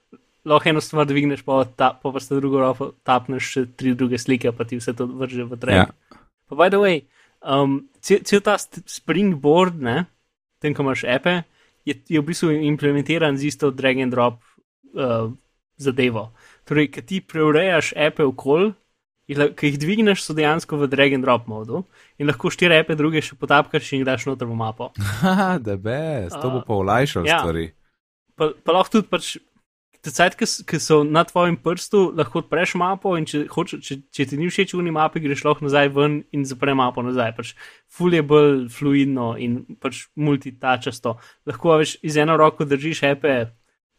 Lahko eno stvar dvigneš, pa, ta, pa pa sta drugo roko tapneš še tri druge slike, pa ti vse to vrže v trend. Ja. Pa by the way, um, cel, cel ta springboard, ne, tem, ko imaš ape, je, je v bistvu implementiran z isto drag and drop uh, zadevo. Torej, ki ti preurejaš ape okol, ki jih dvigneš, so dejansko v drag and drop modu in lahko štiri ape druge še potapkaš in jih daš noter v mapo. Haha, da best, to bo pa olajšal ja. stvari. pa, pa lahko tudi pač. Tecajt, ki so na tvojem prstu, lahko odpreš mapo in če, hoče, če, če ti ni všeč v mapi, greš lahko nazaj ven in zapre mapo nazaj. Pač ful je bolj fluidno in pač multitačasto. Lahko veš, iz eno roko držiš epe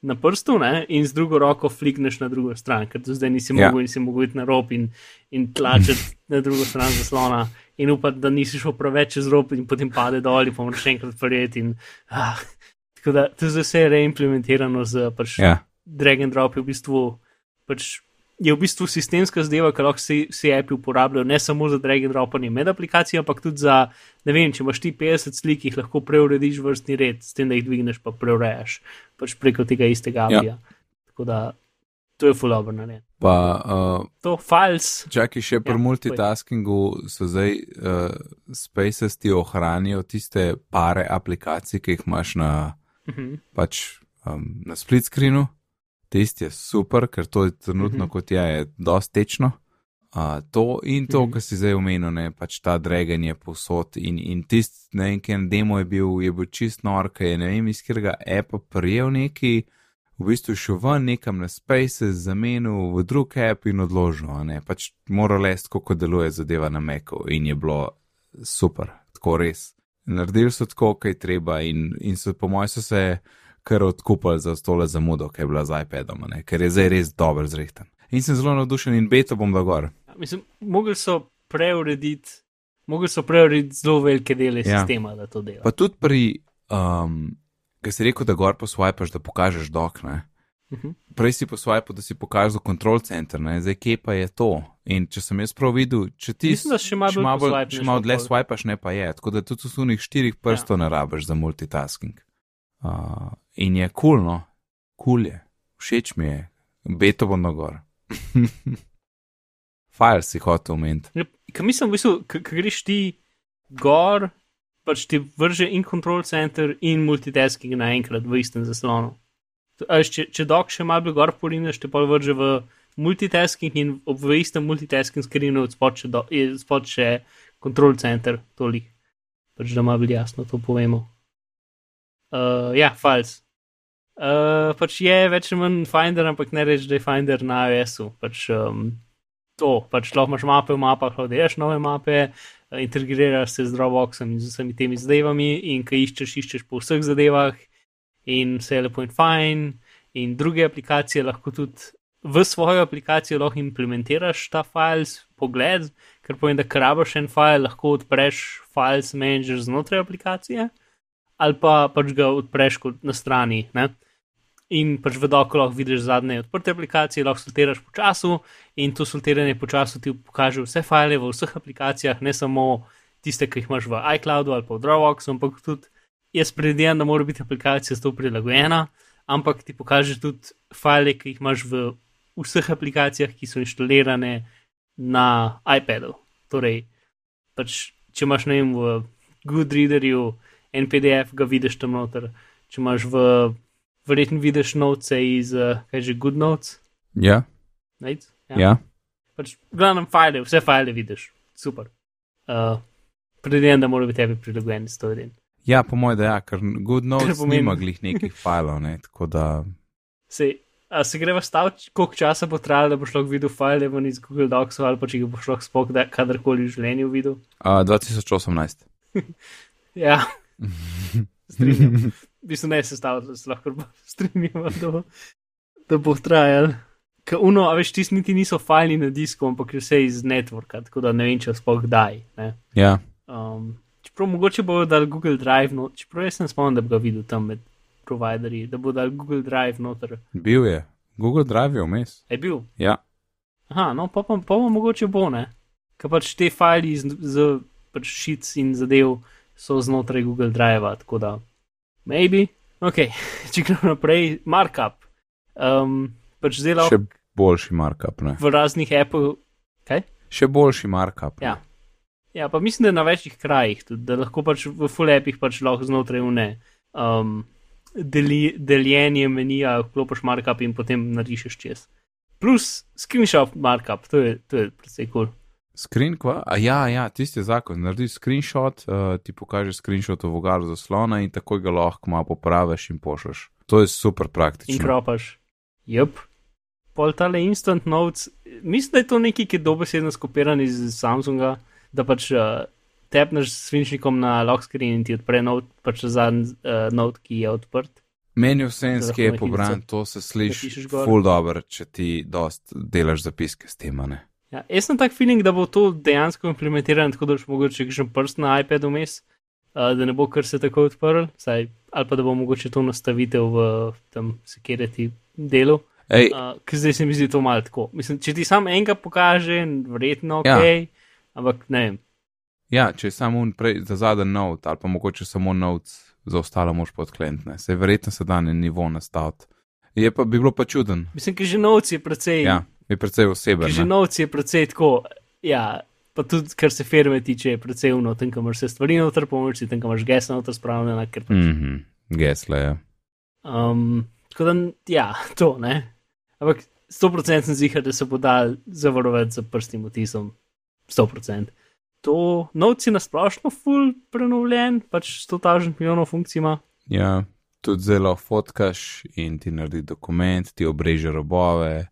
na prstu ne? in z drugo roko flikneš na drugo stran, ker do zdaj nisi Ja. mogel in si mogel iti na rob in, in tlačiti na drugo stran zaslona in upati, da nisi šel preveč čez rob in potem pade dol in moraš še enkrat. In, ah, tako da to zdaj vse je reimplementirano z pač Ja, drag and drop je v bistvu, pač, je v bistvu sistemska zadeva, ki lahko vsi, vsi api uporabljajo, ne samo za drag and dropanje med aplikacijo, ampak tudi za, ne vem, če imaš ti 50 slik, jih lahko preurediš vrstni red, s tem, da jih dvigneš, pa preurejaš pač preko tega istega Ja. apija. Tako da to je full over narejen. pa uh, To files, Čakaj, še pri Ja, ja, multitaskingu so zdaj uh, Spaces ti ohranijo tiste pare aplikacij, ki jih imaš na, mhm, pač, um, na split screenu. Tisti je super, ker to je trenutno, Mhm. kot je, je dosti tečno. Uh, to in to, Mhm. kar si zdaj omenil, ne, pač ta dragon je povsod in, in tisti, ne vem, ken demo je bil, je bil čist nor, ker je ne vem, iz katerega appa prijel neki, v bistvu šel ven nekam na Spaces, zamenil v drug app in odložil, ne, pač moral lest, kako deluje zadeva na Macu in je bilo super, tako res. Naredili so tako, kaj treba in, in so, po mojem, so se kar odkupili za stole zamudo, ki je bila z iPadom, ne, ker je zdaj res dober zrehten. In sem zelo navdušen in beto bom da gor. Ja, mislim, mogli so preurediti, mogli so preurediti zelo velike dele Ja. sistema, da to dela. Pa tudi pri, um, ki si rekel, da gor poswipaš, da pokažeš dok, ne. Mhm. Prej si posvajal, da si pokazal kontrol center, ne? zdaj kje pa je to. In če sem jaz prav videl, če ti Mislim, še malo bolj bolj- še malo dlje swipaš, ne pa je. Tako da tudi v sunih štirih prstov ja. ne rabiš za multitasking. Uh, in je kul, cool, no, kul cool je, všeč mi je, beto bo nagor. File si hotel omeniti. Ja, mislim, v bistvu, ko greš ti gor, pač ti vrže in control center in multitasking naenkrat v istem zaslonu. Če, če dok še malo gor porineš, te pa vrže v multitasking in ob v istem multitasking screenu spod še, do, spod še control center, toliko. Pač da malo jasno to povemo. Uh, ja, files. Uh, pač je več ali manj Finder, ampak ne reč, da je Finder na iOS-u. Pač, um, to, pač lahko imaš mape v mapah, lahko delaš nove mape, eh, integriraš se z Dropboxom in z vsemi temi zadevami, in ko iščeš, iščeš po vseh zadevah, in vse je lepo in fajn, in druge aplikacije lahko tudi v svojo aplikacijo lahko implementiraš ta files, pogled, ker pomeni, da krabaš en file, lahko odpreš files manager znotraj aplikacije, ali pa pač ga odpreš na strani. Ne? In pač v doku lahko vidiš zadnje odprte aplikacije, lahko sortiraš po času, in to sortiranje po času ti pokaže vse file v vseh aplikacijah, ne samo tiste, ki jih imaš v iCloudu ali pa v Dropboxu, ampak tudi jaz predvidevam, da mora biti aplikacija s to prilagojena, ampak ti pokaže tudi file, ki jih imaš v vseh aplikacijah, ki so inštalirane na iPadu. Torej, pač, če imaš ne vem, v Goodreaderju en PDF, ga vidiš tam noter, če imaš v, verjetno vidiš noce iz, uh, kaj že, Good Notes, Ja, right? ja. ja. Pač, v glavnem, file, vse file vidiš, super. Uh, Predvidevam, da mora biti tebi prilagojen s to idem. ja po mojem, da ja, ker Good Notes pomeni- nima glih nekih filov, ne, tako da. Sej, a se greva staviti, koliko časa bo trajalo, da boš lahko videl file ven iz Google Docsov ali pa če jih boš lahko spok da, kadarkoli v življenju videl. Uh, 2018. Ja, strinjam. V bistvu ne se staviti, da se lahko strinjamo, da da bo trajal. Ker uno, a veš, tisti niti niso fajli na disku, ampak je vse iz networka, tako da ne vem, če spok kdaj. Ne? Ja, Um, čeprav mogoče bo dal Google Drive, no, čeprav jaz sem spomnil, da bi ga videl tam med providerji, da bo dal Google Drive noter. bil je. Google Drive je vmes. Je bil. Ja, Aha, no, pa pa, pa, pa mogoče bo ne. Ker pač te file z, z pač šic in zadev so znotraj Google Drive, tako da, maybe. Ok, če gremo naprej, markup. Um, pač lahko še boljši markup. Ne? v raznih Apple. Kaj? Še boljši markup. ne. Ja. Ja, pa mislim, da na večjih krajih, tudi, da lahko pač v full appih pač lahko znotraj une um, deli, deljenje menija, vklopiš markup in potem narišeš čez. Plus screenshot markup, to je, to je precej kul. Cool. Screen, kva? A ja, ja, tisti zakon. Narediš screenshot, uh, ti pokaže screenshot v vogalu zaslona in takoj ga lahko malo popraviš in pošleš. To je super In praktično. kropaš. Jup. Pol tale instant notes, mislim, da je to nekaj, ki je dobesedno skopiran iz Samsunga, da pač uh, tepneš s svinčnikom na lock screen in ti odpre note, pač zadnji uh, note, ki je odprt. Meni je na pobran, hitro to se sliši ful dobro, če ti dost delaš zapiske s tem. ne. Ja, jaz sem tak feeling, da bo to dejansko implementirano, tako da boš mogoče še prst na iPadu vmes, uh, da ne bo kar se tako odprl, saj, ali pa da bo mogoče to nastavitev v tem security delu. Ej, Uh, ker zdaj se mi zdi to malo tako. Mislim, če ti sam enega pokaže, verjetno ok, Ja. ampak ne vem. ja, če je samo un prej za zadnji note ali pa mogoče samo notes, za ostalo moš podklentne. Se verjetno se da na nivo nastaviti. Je pa bi bilo pa čuden. Mislim, ker že novci je precej. Ja, je precej oseben. Ker že ne. novci je precej tako. Ja, pa tudi kar se firme tiče, je precej uno, tam, kamor se stvari noter, pomoči, tam, kamor gesla noter spravljena, ker pač Mhm, gesle, ja. Um, tako da, ja, to ne. Ampak 100% sem zihar, da se bo dal zavarovati z prstnim otisom. 100%. To novci na splošno full prenovljen, pač 100 tažnih milijonov funkcij ima. Ja, tudi zelo fotkaš in ti naredi dokument, ti obreže robove,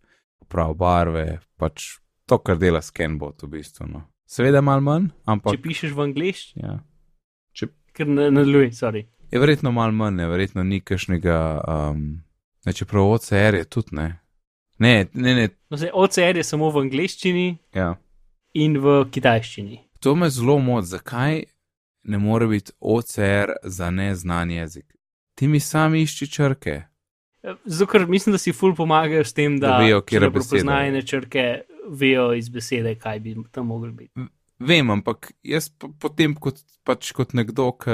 prav barve, pač to, kar dela scanbot v bistvu. No. Seveda malo manj, ampak Če pišeš v angliščini, ja. ker ne nadaljuj, sorry. je verjetno malo manj, ne, verjetno ni kašnega, um, ne, čeprav OCR je tudi ne. Ne, ne, ne, No, se, OCR je samo v angliščini ja. in v kitajščini. To me zelo moti, zakaj ne more biti OCR za neznan jezik. Ti mi sami išči črke. Zato, ker mislim, da si ful pomagajo s tem, da, Da vejo, če katere ne besede. prepoznajene črke, vejo iz besede, kaj bi tam mogli biti. Vem, ampak jaz po- potem, kot, pač kot nekdo, ki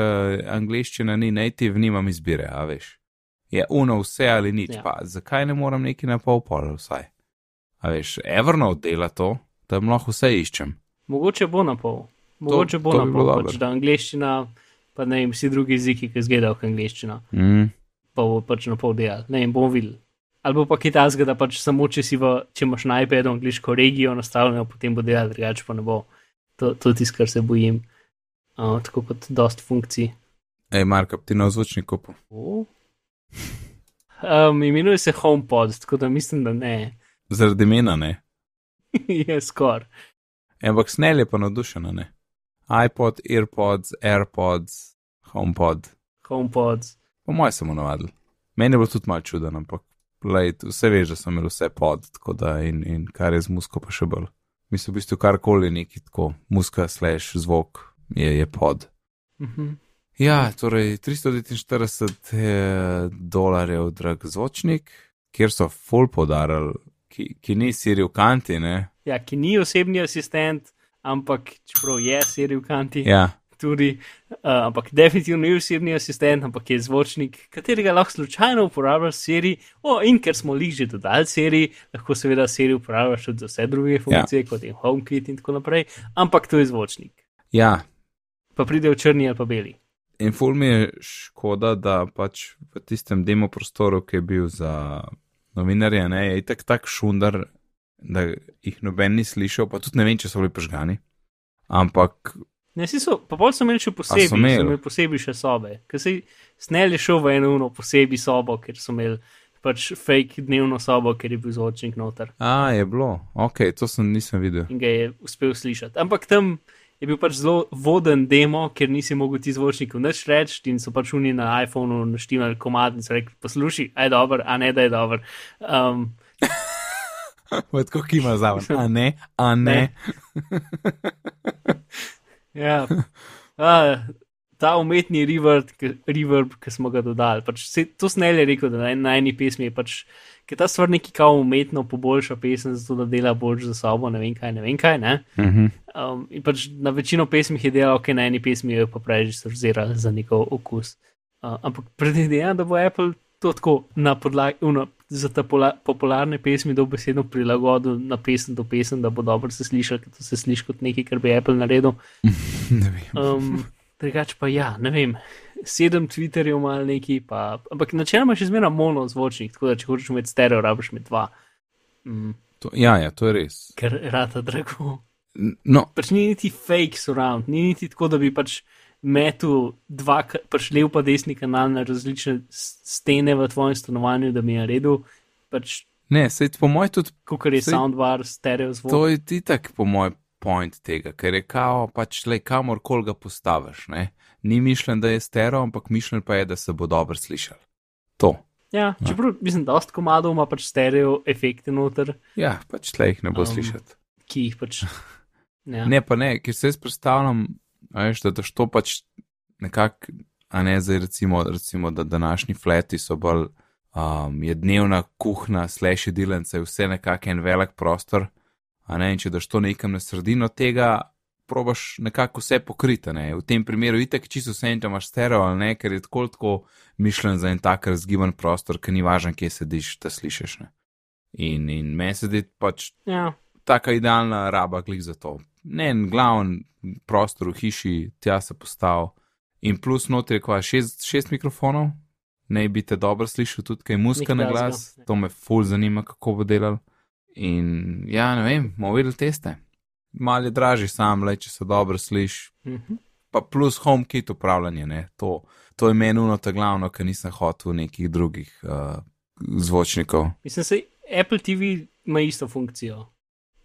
angliščina ni native, nimam izbire, a veš. Je uno vse ali nič, Ja. pa zakaj ne moram neki na pol pol vsaj? A veš, Evernote dela to, tam lahko vse iščem. Mogoče bo na pol. Mogoče bo to na bi pol, bilo pač, da angliščina, pa ne vem, vsi drugi jeziki, ki zgledajo kot angliščina, Mm. Pa bo pač na pol delal. Ne vem, bomo videli. Ali bo pa kitajska, da pač samo če, si v, če imaš na iPadu angliško regijo nastavljeno, potem bo delal, drugače pa ne bo. To, to je tisto, kar se bojim. Uh, tako kot dost funkcij. Ej, Marka, ti na zvočnik kupu. Oh. Um, imenuje se HomePod, tako da mislim, da ne. Zaradi imena ne. je skoraj. Ampak snel je pa navdušena, ne. iPod, AirPods, AirPods, HomePod. HomePod. Po mojem sem navadil. Meni je bilo tudi malo čuden, ampak lej, vse veš, da sem imel vse pod, tako da in, in kar je z musko pa še bolj. Mislim, v bistvu karkoli neki tako, muska slash zvok je, je pod. Mhm. Ja, torej 349 eh, dolarjev drag zvočnik, kjer so full podarili, ki, ki ni Siri v kanti, ne? Ja, ki ni osebni asistent, ampak čeprav je Siri v kanti, Ja, tudi, uh, ampak definitivno ni osebni asistent, ampak je zvočnik, katerega lahko slučajno uporabljaš Siri. O, in ker smo jih že dodali Siri, lahko seveda Siri uporabljaš tudi za vse druge funkcije, ja. kot je HomeKit in tako naprej, ampak to je zvočnik. ja. Pa pride v črni ali pa beli. In ful mi je škoda, da pač v tistem demo prostoru, ki je bil za novinarje, ne, je itak tak šundar, da jih noben ni slišal, pa tudi ne vem, če so bili požgani. Ampak Ne, si so, pa bolj so imeli še posebej, so so imeli? imeli posebej še sobe, ker si snel je šel v eno uno posebej sobo, ker so imeli pač fake dnevno sobo, ker je bil zvočnik noter A, je bilo, ok, to sem nisem videl. in ga je uspel slišati. Ampak tam je bil pač zelo voden demo, ker nisi mogel ti zvočnikov nič reči in so pač oni na iPhonu naštimali komad in so rekli, poslušaj, aj dober, a ne da je dober. Um, Tako kima zraven, a ne, a ne. ja, a, ta umetni reverb, ki- reverb, ki smo ga dodali. Pač se, to snel je rekel, da na, na eni pesmi je pač, ta stvar neki kao umetno poboljša pesem, zato da dela bolj za sobo, ne vem kaj, ne vem kaj. Ne? Uh -huh. Um, in pač na večino pesmi je delal, ok, na eni pesmi jo je pa prej že sorziral za njegov okus. Uh, ampak predvidevam, da bo Apple to tako na podlagi, uno, za te popularne pesmi dobesedno prilagodil na pesem do pesem, da bo dobro se slišal, ker to se sliši kot nekaj, kar bi Apple naredil. Ne vem. Um, drugače pa ja, ne vem. Sedem Twitterjev ima neki, pa, ampak načeloma še zmeraj mono zvočnik, tako da če hočeš imeti stereo, rabiš imeti dva, mm, To, ja, ja, to je res. ker rata drago. No, pač ni niti fake surround, ni niti tako, da bi pač metu dva, ka- pač lev pa desni kanal na različne stene v tvojem stanovanju, da mi je naredil, pač ne, sej po mojem tudi kot je Saj- soundbar, stereo zvok. To je ti tak, po moj point tega, ker je kao, pač le kamorkoli ga postaviš. Ne? Ni mišljen, da je stereo, ampak mišljen pa je, da se bo dobro slišal. To. Ja, čeprav mislim, da dost komadov ima pač stereo efekte noter, Ja, pač tle jih ne bo Um, slišati. ki jih pač. Ja. Ne, pa ne, ker se jaz predstavljam, veš, da daš to pač nekako, a ne zdaj recimo, recimo da današnji fleti so bolj, um, je dnevna kuhna, slash jedilence, vse nekako en velik prostor, a ne, in če daš to nekam na sredino tega, probaš nekako vse pokriti, ne, v tem primeru itek čisto vse, če imaš stereo ali ne, ker je tako tako mišljen za en tak razgiban prostor, ker ni važno, kje sediš, da slišiš, ne. In, in meni se zdi pač ja. taka idealna raba klik za to. Ne en glavni prostor v hiši, tja se postavi. In plus notri je kva šest, šest mikrofonov, naj bi te dobro slišal tudi kaj muska na glas, to me ful zanima, kako bo delal. In ja, ne vem, bomo videli teste. Mal je dražji sam, le če se dobro sliši. Mhm. Pa plus HomeKit upravljanje, ne, to, to je meni uno ta glavno, ker nisem hotel nekih drugih uh, zvočnikov. Mislim, da Apple TV ima isto funkcijo.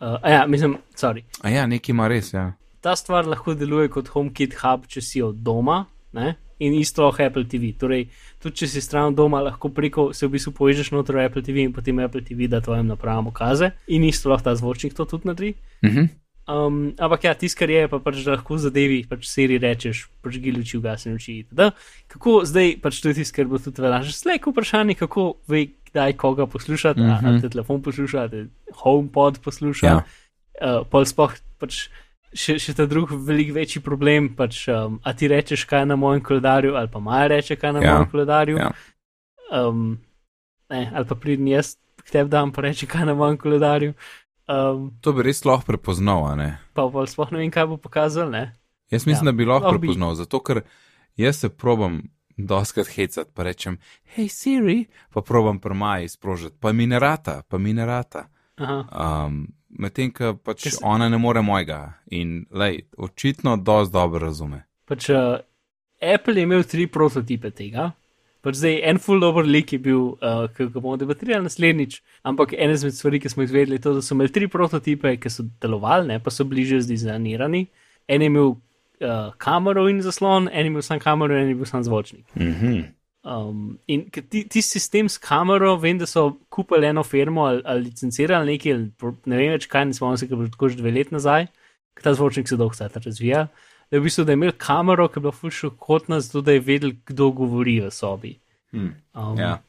Uh, ja, mislim, sorry. A ja, nekaj ima res, ja. ta stvar lahko deluje kot HomeKit hub, če si od doma, ne? in isto Apple TV. Torej, tudi če si stran doma, lahko preko se v bistvu povežeš noter v Apple TV in potem Apple TV da tvojim napravam ukaze, in isto lahko ta zvočnik to tudi naredi. Mhm. Um, ampak ja, tisto, kar je, pa pač da lahko zadevi, pač seri rečeš, pač gi luči, ugasni luči. itd. Kako zdaj, pač to je tisto, kar bo tudi veljalo. Slejko vprašanje, kako ve, kdaj koga poslušati, mm -hmm. ali te telefon poslušati, HomePod poslušati. Ja. Uh, pol sploh pač še, še ta drug velik večji problem, pač um, a ti rečeš, kaj je na mojem koledarju, ali pa Maja reče, kaj je na Ja. mojem koledarju. Ja. Um, ne, ali pa pridem jaz k tebi dam pa reči, kaj je na mojem koledarju. Um, To bi res lahko prepoznal, a ne? pa pa sploh ne vem, kaj bo pokazal. Ne? Jaz mislim, Ja, da bi lahko lahko bi. prepoznal, zato ker jaz se probam doskrat hecati, pa rečem, hej Siri, pa probam prmaj sprožiti, pa mi ne rata, pa mi ne rata. Aha. Um, Medtem, ko pač Ker se- ona ne more mojega in, lej, očitno dosti dobro razume. Pač, uh, Apple je imel tri prototipe tega. Pač zdaj en full dobro lik je bil, uh, ki ga bomo debatirali naslednjič, ampak ena izmed stvari, ki smo izvedeli, je to, da so imeli tri prototipe, ki so delovali, ne, pa so bili že zdizajnirani. En je imel uh, kamero in zaslon, en je imel sam kamero, en je bil sam zvočnik. Mhm. Um, in ti, ti sistem s kamero, vem, da so kupili eno firmo ali, ali licencirali nekaj, ali ne vem več kaj, ne spomnim se, ker je bilo tako že dve leti nazaj, ker ta zvočnik se dolgo časa razvija. Da je v bistvu, da je imel kamero, ki je bila fulšokotna, zato da je vedel, kdo govori v sobi. Hm. Um, Ja.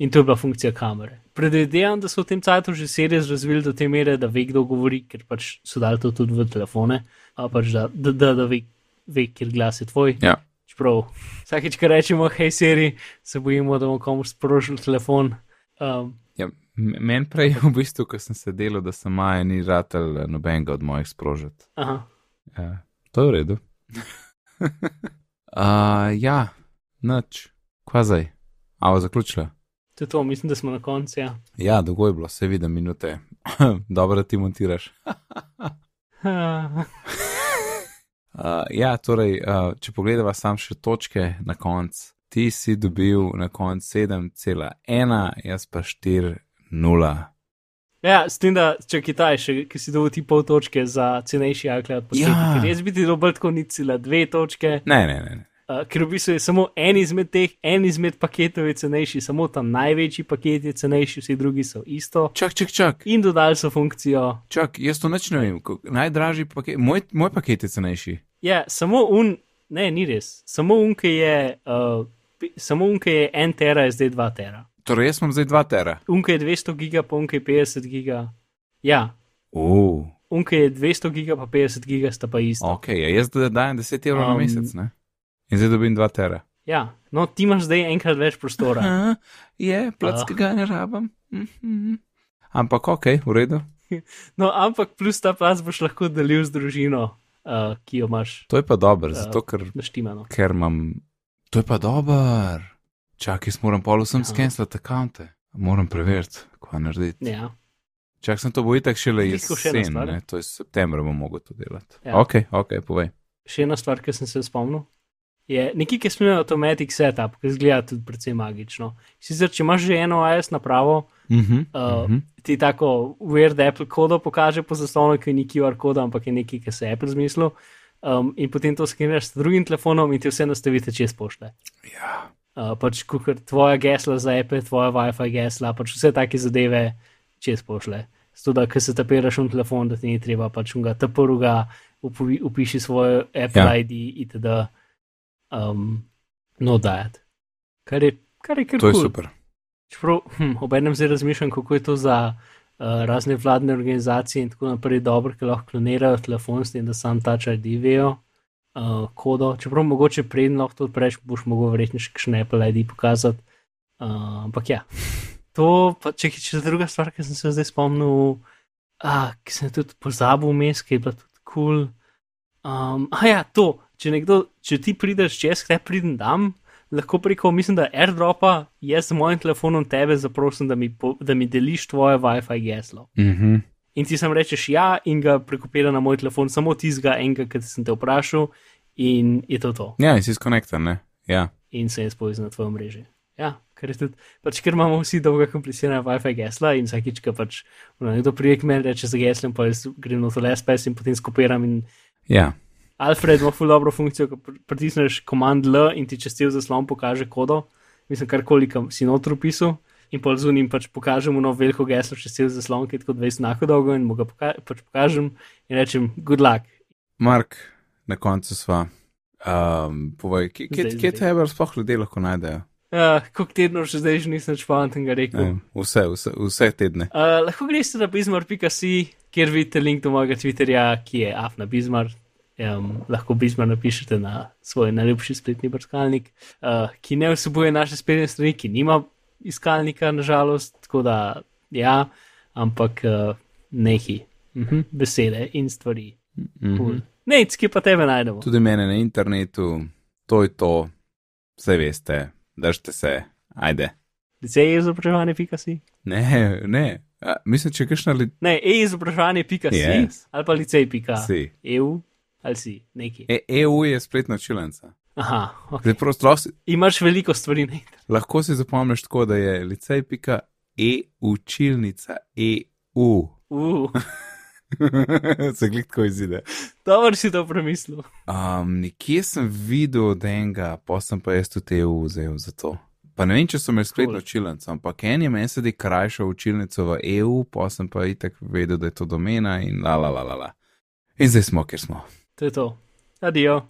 In to je bila funkcija kamere. Predvidevam, da so v tem času že serije razvili do te mere, da ve, kdo govori, ker pač so dali to tudi v telefone, pač da, da, da, da ve, ve, kjer glas je tvoj. Ja. Čeprav vsakeč, ko rečemo, hej, seri, se bojimo, da bomo komu sprožili telefon. Um, Ja, meni prej v bistvu, ko sem se delal, da sem maja ni ratelj eh, nobenega od mojih sprožiti. aha, Ja, to je v redu. uh, ja, noč, kva zdaj. Ava zaključila. To je to, mislim, da smo na koncu. Ja. Ja, dolgo je bilo, se vidi minute. Dobro, da ti montiraš. Uh, ja, torej, uh, če pogledava sam še točke na koncu, ti si dobil na koncu 7,1, jaz pa 4,0. Ja, s tem, da če Kitaj še, ki si dobil ti pol točke za cenejši iCloud paket, Ja. jaz bi ti dobil tako ni cela dve točke, Ne, ne, ne. ne. Uh, ker v bistvu je samo en izmed teh, en izmed paketov je cenejši, samo ta največji paket je cenejši, vsi drugi so isto. Čak, čak, čak, In dodali so funkcijo. čak, jaz to neč ne vem. Najdražji paket, moj, moj paket je cenejši. Ja, samo un, ne, ni res. Samo un, ki je, uh, samo un, ki je 1 tera, je zdaj 2 tera. Torej, jaz imam zdaj 2 tera. Un, ki je 200 giga, pa un, ki je 50 giga. Ja, Uh, un, ki je 200 giga, pa 50 giga, sta pa isto. ok, ja, jaz da dajem 10 evrov um, na mesec, ne? In zdaj dobim 2 tera. Ja, no, ti imaš zdaj enkrat več prostora. Aha, je, plackega ne rabim. Mhm. Ampak ok, v redu. No, ampak plus ta plac boš lahko delil z družino, uh, ki jo imaš To je pa dobro, Ja. zato ker, naštimano. ker imam. To je pa dober. Čakaj, moram pol vsem Aha. skenslati akonte. Moram preveriti, kaj narediti. Ja, Čak sem to bojil, tako šele jesen, to je septembra bom mogel to delati. Ja. Ok, ok, povej. še ena stvar, ki sem se spomnil. Je nekaj, ki smo imeli automatic setup, ki zgleda tudi precej magično. Sicer, če imaš že eno iOS napravo, Mhm, uh, mhm. ti tako weird Apple kodo pokaže po zaslonu, ki ni QR koda, ampak je nekaj, ki se je Apple zmislil. Um, in potem to skeniraš s drugim telefonom in ti vse nastavite čez pošte. Ja. Uh, pač kukar tvoja gesla za Apple, tvoja WiFi gesla, pač vse take zadeve čez pošle. Zato, da se tapiraš v telefon, da ti ni treba pač ga taporuga, upi, upiši svojo Apple ja. ID itd. Um, no, dajat. Kar je, kar je kar To je cool. super. Čeprav, hm, obenem zdaj razmišljam, kako je to za uh, razne vladne organizacije in tako naprej dobro, ker lahko klonirajo telefon s tem, da sam Touch ID vejo uh, kodo. Čeprav mogoče preden lahko to odpreš, boš mogel verjetno še kakšen Apple ID pokazati. Uh, ampak ja, to pa če je druga stvar, ki sem se zdaj spomnil, uh, ki sem tudi pozabil vmes, ki je bila tudi kul. Cool. Um, a ja, to, če nekdo, če ti prideš čez, kaj pridem dam, lahko preko, mislim, da airdropa, jaz z mojim telefonom tebe zaprosim, da mi, po, da mi deliš tvoje WiFi geslo. Mhm. In ti sam rečeš ja, in ga prekopira na moj telefon, samo tizga enega, ki sem te vprašal, in je to to. Ja, in si skonektan, ne? Ja. In se je spojil na tvoje mreže. Ja, ker tudi, pač, ker imamo vsi dolga komplicirana WiFi gesla in vsakič, ko pač ono, nekdo prije k meni reče za geslem, pa jaz grem na to LSPS in potem skopiram in Ja. Alfred ima ful dobro funkcijo, ko pr- pritisneš komand L in ti čez cel zaslon pokaže kodo, mislim, karkoli kam si noter upisal, in pol zunim pač pokažem no veliko geslo, še cel zaslon, ki je tako 20 znakov dolgo in mu ga poka pač pokažem in rečem good luck. Mark, na koncu sva. Um, povej, kje, kje, kje zdaj. tebe sploh ljudje lahko najdejo? Uh, Koliko tednov še zdaj že nisem španten ga rekel. Ne, vse, vse, vse tedne. Uh, lahko greste na bizmar.si, kjer vidite link do mojega Twitterja, ki je afna bizmar. Um, lahko bizmar napišete na svoj najljubši spletni brskalnik, uh, ki ne vsebuje naše spletne strani, ki nima iskalnika, nažalost, tako da ja, ampak uh, nehi, uh -huh, besede in stvari. Mm -hmm. Cool. Nec, ki pa tebe najdemo. Tudi mene na internetu, to je to, vse veste, držite se, ajde. Licej izobraževanje.si. Ne, ne, A, mislim, če greš na li. Ne, e-izobraževanje.si Yes. ali pa licej.eu Si. Ali si neki. E, EU je spletna učilnica. Aha, ok. Zdaj prosto, si- Imaš veliko stvari na internetu. lahko si zapomniš tako, da je licej.e-učilnica EU. Uh, Se glik tako izide. dobro si to premislil. Um, nekje sem videl, da enega, pa sem pa jaz tudi EU vzel za to. Pa ne vem, če so imeli spletno Cool. učilnico, ampak en je meni sedaj krajšal učilnico v EU, pa sem pa itek vedel, da je to domena in la la la la. In zdaj smo, kjer smo. To je to. Adijo.